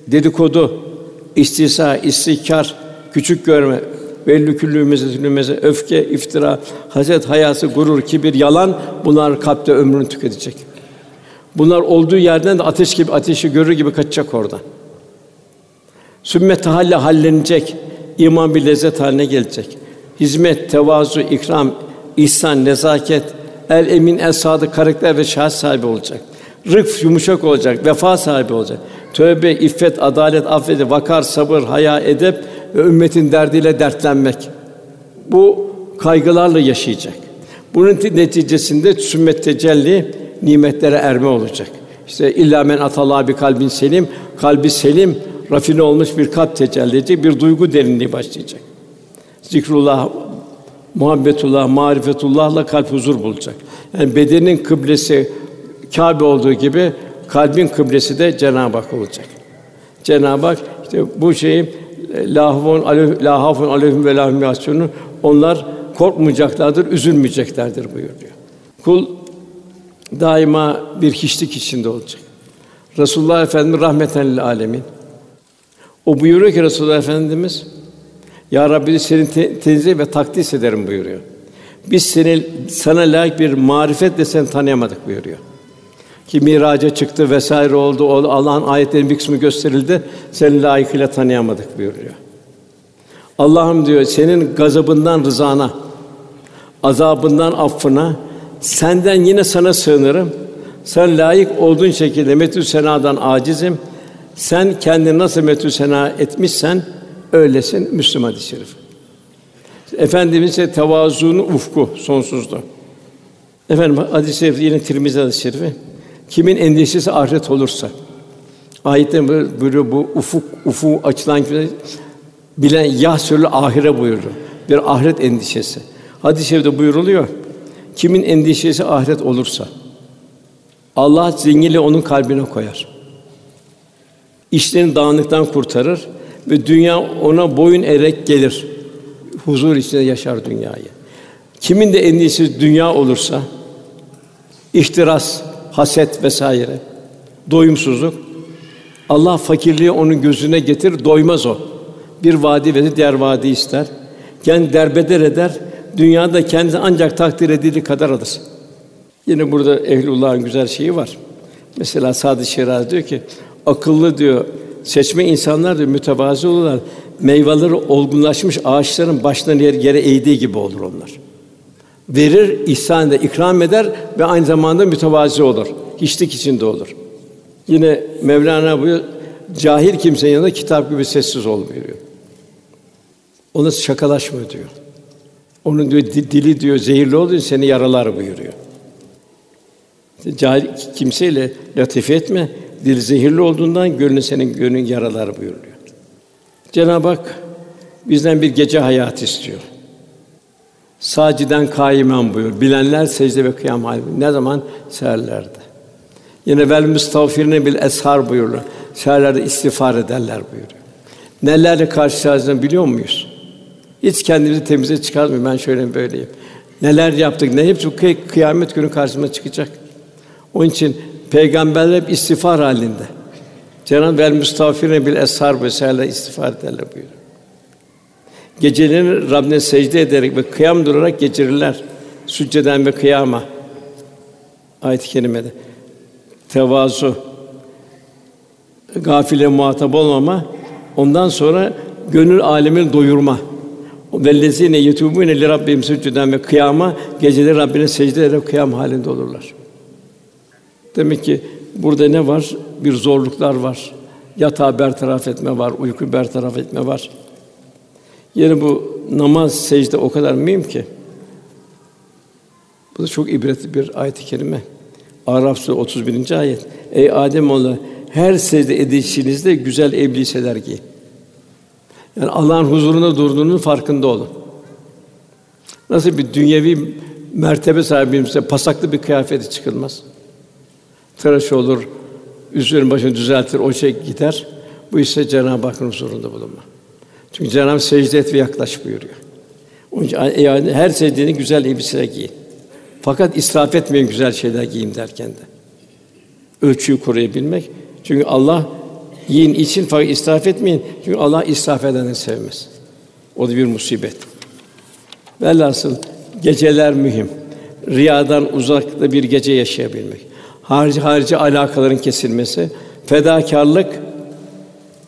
dedikodu, istisa, istikar, küçük görme, belli küllümüze, zulümüze, öfke, iftira, haset, hayası, gurur, kibir, yalan bunlar kalpte ömrünü tüketecek. Bunlar olduğu yerden de ateş gibi ateşi görür gibi kaçacak oradan. Sümmet halle hallenecek, iman bir lezzet haline gelecek. Hizmet, tevazu, ikram, ihsan, nezaket, el emin, el sadık karakter ve şahs sahibi olacak. Rıf yumuşak olacak, vefa sahibi olacak. Tövbe, iffet, adalet, affedi, vakar, sabır, haya, edep ve ümmetin derdiyle dertlenmek. Bu kaygılarla yaşayacak. Bunun neticesinde sümmet tecelli nimetlere erme olacak. İşte illa men atallah bir kalbin selim, kalbi selim, rafine olmuş bir kalp tecelli edecek, bir duygu derinliği başlayacak. Zikrullah, muhabbetullah, marifetullah'la kalp huzur bulacak. Yani bedenin kıblesi Kâbe olduğu gibi kalbin kıblesi de Cenab-ı Hak olacak. Cenab-ı Hak işte bu şeyi lahvun aleyh la hafun aleyhim ve lahum yasunun onlar korkmayacaklardır, üzülmeyeceklerdir buyuruyor. Kul daima bir hiçlik içinde olacak. Resulullah Efendimiz rahmeten alemin. O buyuruyor ki Resulullah Efendimiz Ya Rabbi senin te- tenzih ve takdis ederim buyuruyor. Biz seni sana layık bir marifetle seni tanıyamadık buyuruyor. Ki miraca çıktı vesaire oldu. Allah'ın ayetlerinin bir kısmı gösterildi. Seni layıkıyla tanıyamadık buyuruyor. Allah'ım diyor senin gazabından rızana, azabından affına, senden yine sana sığınırım. Sen layık olduğun şekilde metü senadan acizim. Sen kendini nasıl metü sena etmişsen öylesin Müslüman hadis-i şerif. Efendimiz ise tevazuunun ufku sonsuzdu. Efendim hadis-i şerif yine Tirmizi hadis-i şerifi. Kimin endişesi ahiret olursa ayette buyuruyor bu ufuk ufu açılan gibi bilen yahsülü ahire buyuruyor. Bir ahiret endişesi. Hadis-i şerifte buyuruluyor. Kimin endişesi ahiret olursa Allah zenginliği onun kalbine koyar. İşlerini dağınıktan kurtarır ve dünya ona boyun erek gelir. Huzur içinde yaşar dünyayı. Kimin de endişesi dünya olursa ihtiras, haset vesaire, doyumsuzluk Allah fakirliği onun gözüne getir, doymaz o. Bir vadi ve diğer vadi ister. Kendi derbeder eder. Dünyada kendi ancak takdir edildiği kadar alır. Yine burada ehlullah'ın güzel şeyi var. Mesela Sadı Şirazi diyor ki akıllı diyor seçme insanlar diyor mütevazi olurlar. Meyveleri olgunlaşmış ağaçların başlarını yere, yere eğdiği gibi olur onlar. Verir, ihsan eder, ikram eder ve aynı zamanda mütevazi olur. Hiçlik içinde olur. Yine Mevlana buyuruyor, cahil kimsenin yanında kitap gibi sessiz ol buyuruyor. Ona şakalaşma diyor. Onun diyor dili diyor zehirli olduğu seni yaralar buyuruyor. Cahil kimseyle latife etme. Dil zehirli olduğundan gönlün senin gönlün yaralar buyuruyor. Cenab-ı Hak bizden bir gece hayatı istiyor. Saciden kaimen buyur. Bilenler secde ve kıyam hali. Ne zaman? Seherlerde. Yine vel müstağfirine bil eshar buyuruyor. Seherlerde istiğfar ederler buyuruyor. Nelerle karşılaşacağını biliyor muyuz? Hiç kendimizi temize çıkarmıyor. Ben şöyle böyleyim. Neler yaptık, ne hepsi kıyamet günü karşıma çıkacak. Onun için Peygamberler hep istiğfar halinde. Cenab-ı vel müstağfirine bil eshar vesaire istiğfar ederler buyuruyor. Gecelerini Rabbine secde ederek ve kıyam durarak geçirirler. Sücceden ve kıyama. Ayet-i kerimede. Tevazu, gafile muhatap olmama, ondan sonra gönül alemini doyurma. Vellezine yetubune li rabbihim sucuden ve kıyama geceleri Rabbine secde ederek kıyam halinde olurlar. Demek ki burada ne var? Bir zorluklar var. Yatağı bertaraf etme var, uyku bertaraf etme var. Yine bu namaz, secde o kadar mühim ki. Bu da çok ibretli bir ayet-i kerime. Araf Suresi 31. ayet. Ey Adem oğlu her secde edişinizde güzel elbiseler giy. Yani Allah'ın huzurunda durduğunun farkında olun. Nasıl bir dünyevi mertebe sahibimse pasaklı bir kıyafeti çıkılmaz. Tıraş olur, üzerinin başını düzeltir, o şey gider. Bu ise Cenab-ı Hakk'ın huzurunda bulunma. Çünkü Cenab-ı Hak secde et ve yaklaş buyuruyor. Onun için yani her secdeni güzel elbiseler giyin. Fakat israf etmeyin güzel şeyler giyin derken de. Ölçüyü koruyabilmek. Çünkü Allah yiyin için fakat israf etmeyin. Çünkü Allah israf edeni sevmez. O da bir musibet. Velhasıl geceler mühim. Riyadan uzakta bir gece yaşayabilmek. Harici harici alakaların kesilmesi, fedakarlık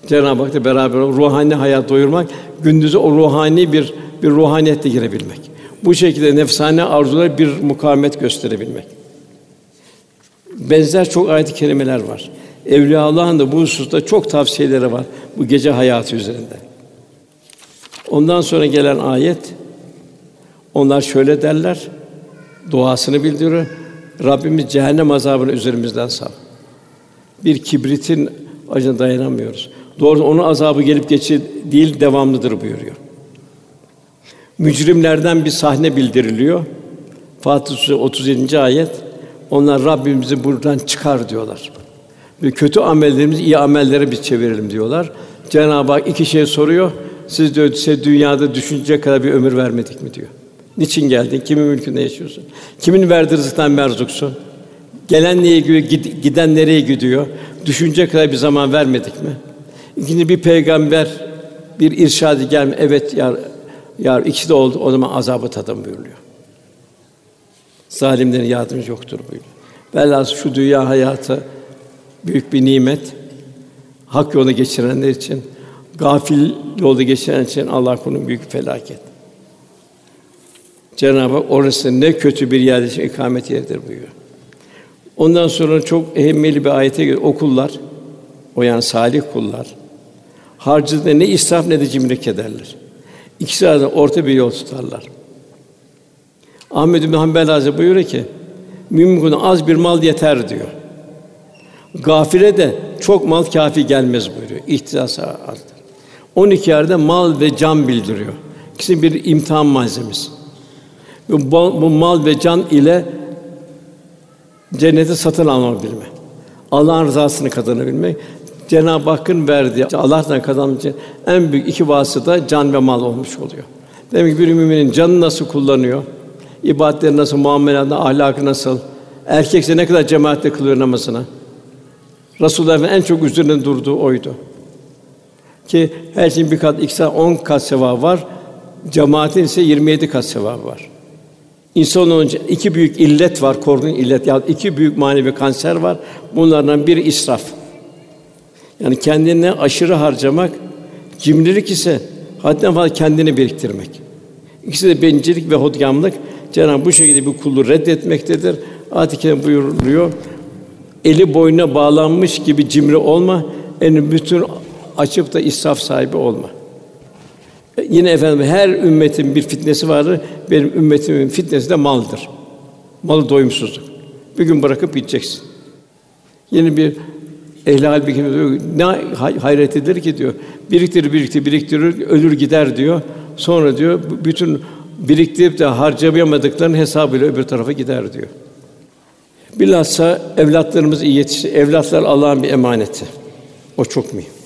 Cenab-ı Hak'la beraber ruhani hayat doyurmak, gündüzü o ruhani bir bir ruhaniyetle girebilmek. Bu şekilde nefsane arzulara bir mukavemet gösterebilmek. Benzer çok ayet-i kerimeler var. Evliya Allah'ın da bu hususta çok tavsiyeleri var bu gece hayatı üzerinde. Ondan sonra gelen ayet onlar şöyle derler. Duasını bildiriyor. Rabbimiz cehennem azabını üzerimizden sal. Bir kibritin acına dayanamıyoruz. Doğru onun azabı gelip geçi değil devamlıdır buyuruyor. Mücrimlerden bir sahne bildiriliyor. Fatih Suresi 37. ayet. Onlar Rabbimizi buradan çıkar diyorlar. Ve kötü amellerimizi iyi amellere biz çevirelim diyorlar. Cenab-ı Hak iki şey soruyor. Siz diyor size dünyada düşünecek kadar bir ömür vermedik mi diyor. Niçin geldin? Kimin mülkünde yaşıyorsun? Kimin verdiği rızıktan merzuksun? Gelen neye gidiyor, giden nereye gidiyor? Düşünecek kadar bir zaman vermedik mi? İkinci bir peygamber bir irşadı gelme. Evet ya ya ikisi de oldu. O zaman azabı tadın buyuruyor. Zalimlerin yardımcı yoktur buyuruyor. Velhâsıl şu dünya hayatı büyük bir nimet. Hak yolunu geçirenler için, gafil yolda geçirenler için Allah konun büyük felaket. Cenab-ı Hak orası ne kötü bir yer için ikamet yeridir buyuruyor. Ondan sonra çok ehemmeli bir ayete göre okullar, o yani salih kullar, harcında ne israf ne de cimrilik ederler. İkisi arasında orta bir yol tutarlar. Ahmed bin Hanbel Hazretleri buyuruyor ki, mümkün az bir mal yeter diyor. Gafile de çok mal kafi gelmez buyuruyor. İhtisas azdır. 12 yerde mal ve can bildiriyor. İkisi bir imtihan malzemesi. Bu, mal ve can ile cenneti satın alabilme. Allah'ın rızasını kazanabilmek. Cenab-ı Hakk'ın verdiği Allah'tan kazanmak için en büyük iki vasıta can ve mal olmuş oluyor. Demek ki bir müminin canı nasıl kullanıyor, ibadetleri nasıl, muamelatında ahlakı nasıl, erkekse ne kadar cemaatle kılıyor namazını. Resulullah en çok üzerinde durduğu oydu. Ki her şeyin bir kat, iki kat, on kat sevabı var. Cemaatin ise 27 kat sevabı var. İnsan önce iki büyük illet var, korkunç illet ya iki büyük manevi kanser var. Bunlardan biri israf. Yani kendine aşırı harcamak, cimrilik ise hadden fazla kendini biriktirmek. İkisi de bencillik ve hodgamlık. Cenab-ı bu şekilde bir kulu reddetmektedir. Ayet-i buyuruyor. Eli boynuna bağlanmış gibi cimri olma. En bütün açıp da israf sahibi olma. Yine efendim her ümmetin bir fitnesi vardır. Benim ümmetimin fitnesi de maldır. Malı doyumsuzluk. Bir gün bırakıp gideceksin. Yeni bir ehli hal bir diyor, ne hayretidir ki diyor. Biriktirir, biriktirir, biriktirir, ölür gider diyor. Sonra diyor bütün biriktirip de harcayamayamadıklarının hesabıyla öbür tarafa gider diyor. Bilhassa evlatlarımız iyi yetişti. Evlatlar Allah'ın bir emaneti. O çok mühim.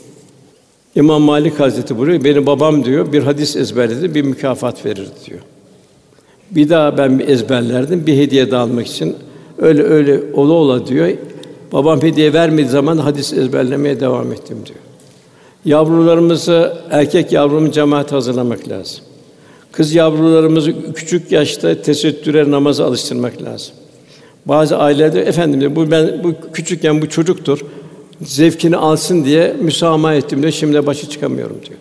İmam Malik Hazreti buyuruyor, benim babam diyor bir hadis ezberledi, bir mükafat verir diyor. Bir daha ben bir ezberlerdim, bir hediye de almak için. Öyle öyle ola ola diyor. Babam hediye vermediği zaman hadis ezberlemeye devam ettim diyor. Yavrularımızı, erkek yavrumu cemaat hazırlamak lazım. Kız yavrularımızı küçük yaşta tesettüre namaza alıştırmak lazım. Bazı ailelerde efendim diyor, bu ben bu küçükken bu çocuktur. Zevkini alsın diye müsamaha ettim diyor. Şimdi başı çıkamıyorum diyor.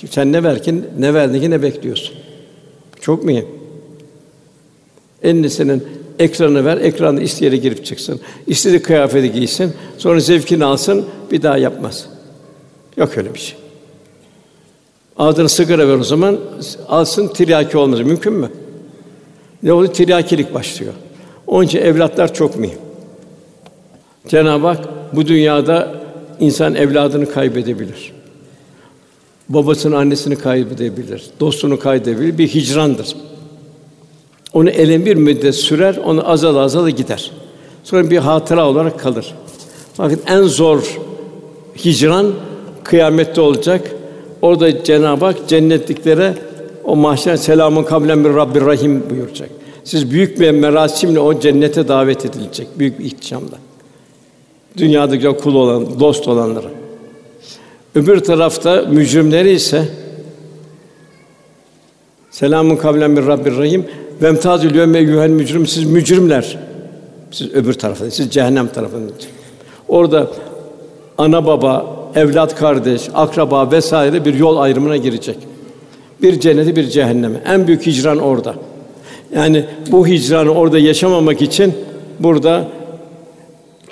Çünkü sen ne verkin, ne verdin ki ne bekliyorsun? Çok mühim. Enlisinin ekranı ver, ekranda isteyeri girip çıksın. İstediği kıyafeti giysin, sonra zevkini alsın, bir daha yapmaz. Yok öyle bir şey. Ağzına sigara ver o zaman, alsın tiryaki olmaz. Mümkün mü? Ne oldu? Tiryakilik başlıyor. Onun için evlatlar çok mühim. Cenab-ı Hak bu dünyada insan evladını kaybedebilir. Babasını, annesini kaybedebilir. Dostunu kaybedebilir. Bir hicrandır. Onu elin bir müddet sürer, onu azal azal gider. Sonra bir hatıra olarak kalır. Bakın en zor hicran kıyamette olacak. Orada Cenab-ı Hak cennetliklere o mahşer selamun kablen bir Rabbir Rahim buyuracak. Siz büyük bir merasimle o cennete davet edilecek büyük bir ihtişamla. Dünyadaki kul olan, dost olanlara. Öbür tarafta mücrimleri ise selamun kavlen bir Rabbir Rahim ve emtazül yevme mücrim siz mücrimler. Siz öbür tarafta, siz cehennem tarafında. Orada ana baba, evlat kardeş, akraba vesaire bir yol ayrımına girecek. Bir cenneti bir cehenneme. En büyük hicran orada. Yani bu hicranı orada yaşamamak için burada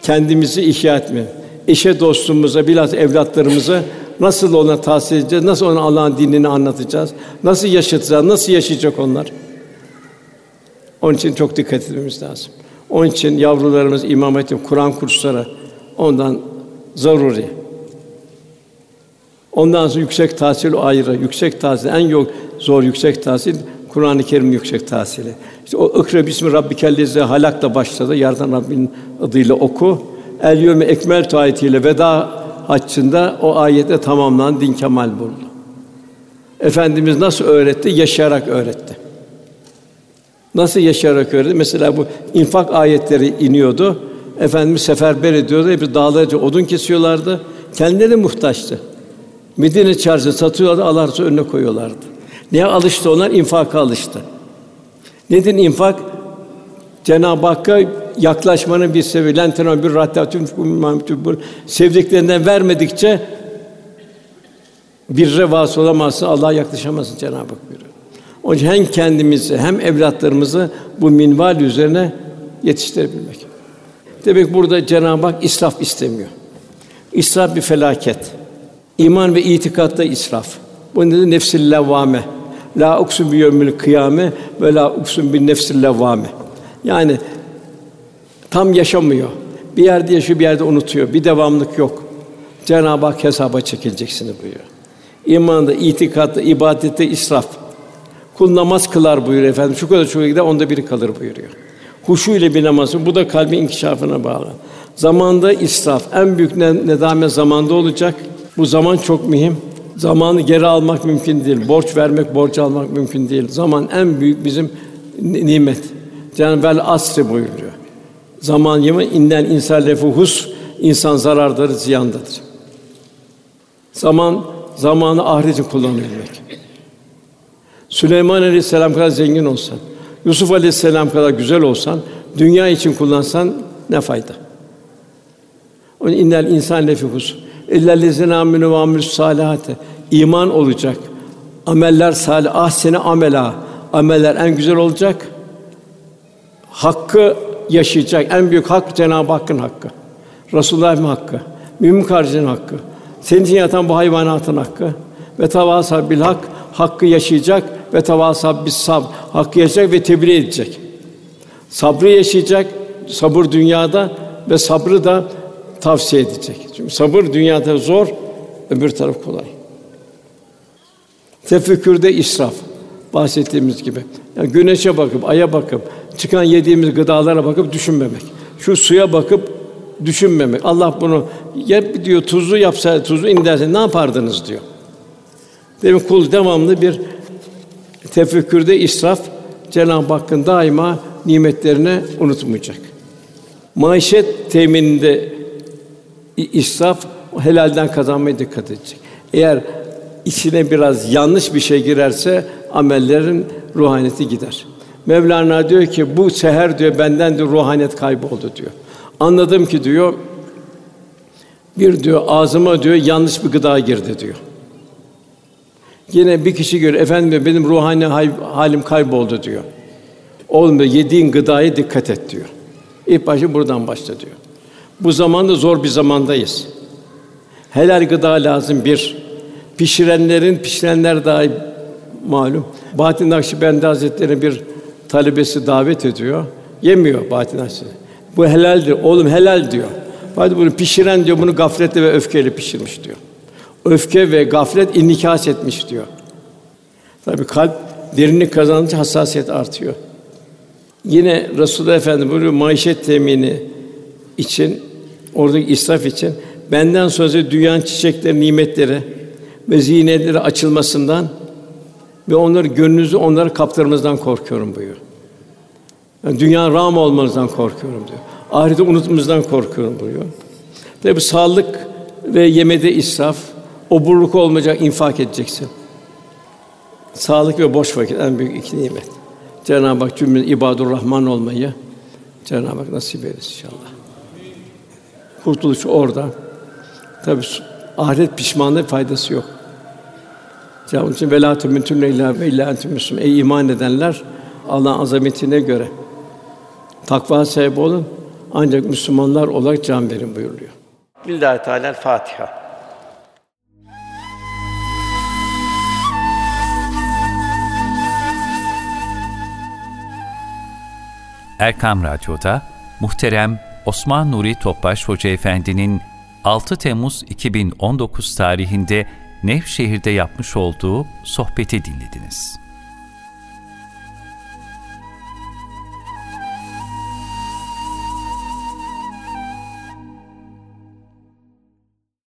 kendimizi ihya etme. Eşe dostumuza, biraz evlatlarımıza nasıl ona tavsiye edeceğiz, nasıl ona Allah'ın dinini anlatacağız, nasıl yaşatacağız, nasıl yaşayacak onlar? Onun için çok dikkat etmemiz lazım. Onun için yavrularımız İmam Hatip Kur'an kursları ondan zaruri. Ondan sonra yüksek tahsil ayrı. Yüksek tahsil en yok zor yüksek tahsil Kur'an-ı Kerim yüksek tahsili. İşte o ikra bismi rabbikellezi halakla başladı. Yardan Rabbin adıyla oku. El yevme ekmel ayetiyle veda haccında o ayette tamamlanan din kemal buldu. Efendimiz nasıl öğretti? Yaşayarak öğretti. Nasıl yaşayarak öğretti? Mesela bu infak ayetleri iniyordu. Efendimiz seferber ediyordu. Hep dağlarca odun kesiyorlardı. Kendileri muhtaçtı. Medine çarşı satıyorlardı, Allah önüne koyuyorlardı. Neye alıştı onlar? İnfaka alıştı. Nedir infak? Cenab-ı Hakk'a yaklaşmanın bir sebebi. Lentena bir rahtatun sevdiklerinden vermedikçe bir revas olamazsın, Allah'a yaklaşamazsın Cenab-ı Hak buyuruyor. Onun için hem kendimizi hem evlatlarımızı bu minval üzerine yetiştirebilmek. Demek burada Cenab-ı Hak israf istemiyor. İsraf bir felaket. İman ve itikatta israf. Bu nedir? Nefsil levvame. La uksun bi yevmil kıyame ve la uksun bin nefsil levvame. Yani tam yaşamıyor. Bir yerde yaşıyor, bir yerde unutuyor. Bir devamlık yok. Cenab-ı Hak hesaba çekileceksiniz buyuruyor. İmanda, itikatta, ibadette israf. Kul namaz kılar buyuruyor efendim. Şu kadar çok gider, onda biri kalır buyuruyor. Huşu ile bir namazı, bu da kalbin inkişafına bağlı. Zamanda israf, en büyük nedamet zamanda olacak. Bu zaman çok mühim. Zamanı geri almak mümkün değil. Borç vermek, borç almak mümkün değil. Zaman en büyük bizim nimet. Cenab-ı Hak asri buyuruyor. Zaman yımı inden insan lefuhus insan zarardır, ziyandadır. Zaman zamanı ahiret kullanılmak. Süleyman Aleyhisselam kadar zengin olsan, Yusuf Aleyhisselam kadar güzel olsan, dünya için kullansan ne fayda? Onun innel insan lefuhus İllellezine aminu ve amilus salihate. İman olacak. Ameller salih, ah seni amela. Ameller en güzel olacak. Hakkı yaşayacak. En büyük hak Cenab-ı Hakk'ın hakkı. Resulullah'ın hakkı. Mümin kardeşin hakkı. Senin için yatan bu hayvanatın hakkı. Ve tavasab bil hak hakkı yaşayacak ve tavasab bis sab hakkı yaşayacak ve tebliğ edecek. Sabrı yaşayacak, sabır dünyada ve sabrı da tavsiye edecek. Çünkü sabır dünyada zor, öbür taraf kolay. Tefekkürde israf bahsettiğimiz gibi. Yani güneşe bakıp, aya bakıp, çıkan yediğimiz gıdalara bakıp düşünmemek. Şu suya bakıp düşünmemek. Allah bunu yap diyor tuzlu yapsa tuzlu inderse ne yapardınız diyor. Demek kul devamlı bir tefekkürde israf Cenab-ı Hakk'ın daima nimetlerini unutmayacak. Maişet temininde israf helalden kazanmaya dikkat edecek. Eğer içine biraz yanlış bir şey girerse amellerin ruhaniyeti gider. Mevlana diyor ki bu seher diyor benden de ruhaniyet kayboldu diyor. Anladım ki diyor bir diyor ağzıma diyor yanlış bir gıda girdi diyor. Yine bir kişi görüyor efendim benim ruhani halim kayboldu diyor. Oğlum diyor, yediğin gıdaya dikkat et diyor. İlk başı buradan başla diyor. Bu zamanda zor bir zamandayız. Helal gıda lazım bir. Pişirenlerin pişirenler dahi malum. Bahattin Nakşibendi Hazretleri bir talebesi davet ediyor. Yemiyor Bahattin Nakşibendi. Bu helaldir. Oğlum helal diyor. Hadi bunu pişiren diyor bunu gafletle ve öfkeyle pişirmiş diyor. Öfke ve gaflet inikas etmiş diyor. Tabi kalp derinlik kazanınca hassasiyet artıyor. Yine Resulullah Efendimiz buyuruyor maişet temini için oradaki israf için benden sonra dünyanın çiçekleri, nimetleri ve zinetleri açılmasından ve onları gönlünüzü onlara kaptırmamızdan korkuyorum buyuruyor. Yani dünya ram olmanızdan korkuyorum diyor. Ahireti unutmamızdan korkuyorum buyuruyor. Tabi sağlık ve yemede israf, oburluk olmayacak infak edeceksin. Sağlık ve boş vakit en büyük iki nimet. Cenab-ı Hak cümle ibadur Rahman olmayı Cenab-ı Hak nasip eylesin inşallah. Kurtuluş orada. Tabi ahiret pişmanlığı faydası yok. Cenab-ı için velâ tümüntün illa ve illa entüm Ey iman edenler Allah'ın azametine göre takva sahibi olun ancak Müslümanlar olarak can verin buyuruyor. Billahi Teala Fatiha. Erkam Radyo'da muhterem Osman Nuri Topbaş Hoca Efendi'nin 6 Temmuz 2019 tarihinde Nevşehir'de yapmış olduğu sohbeti dinlediniz.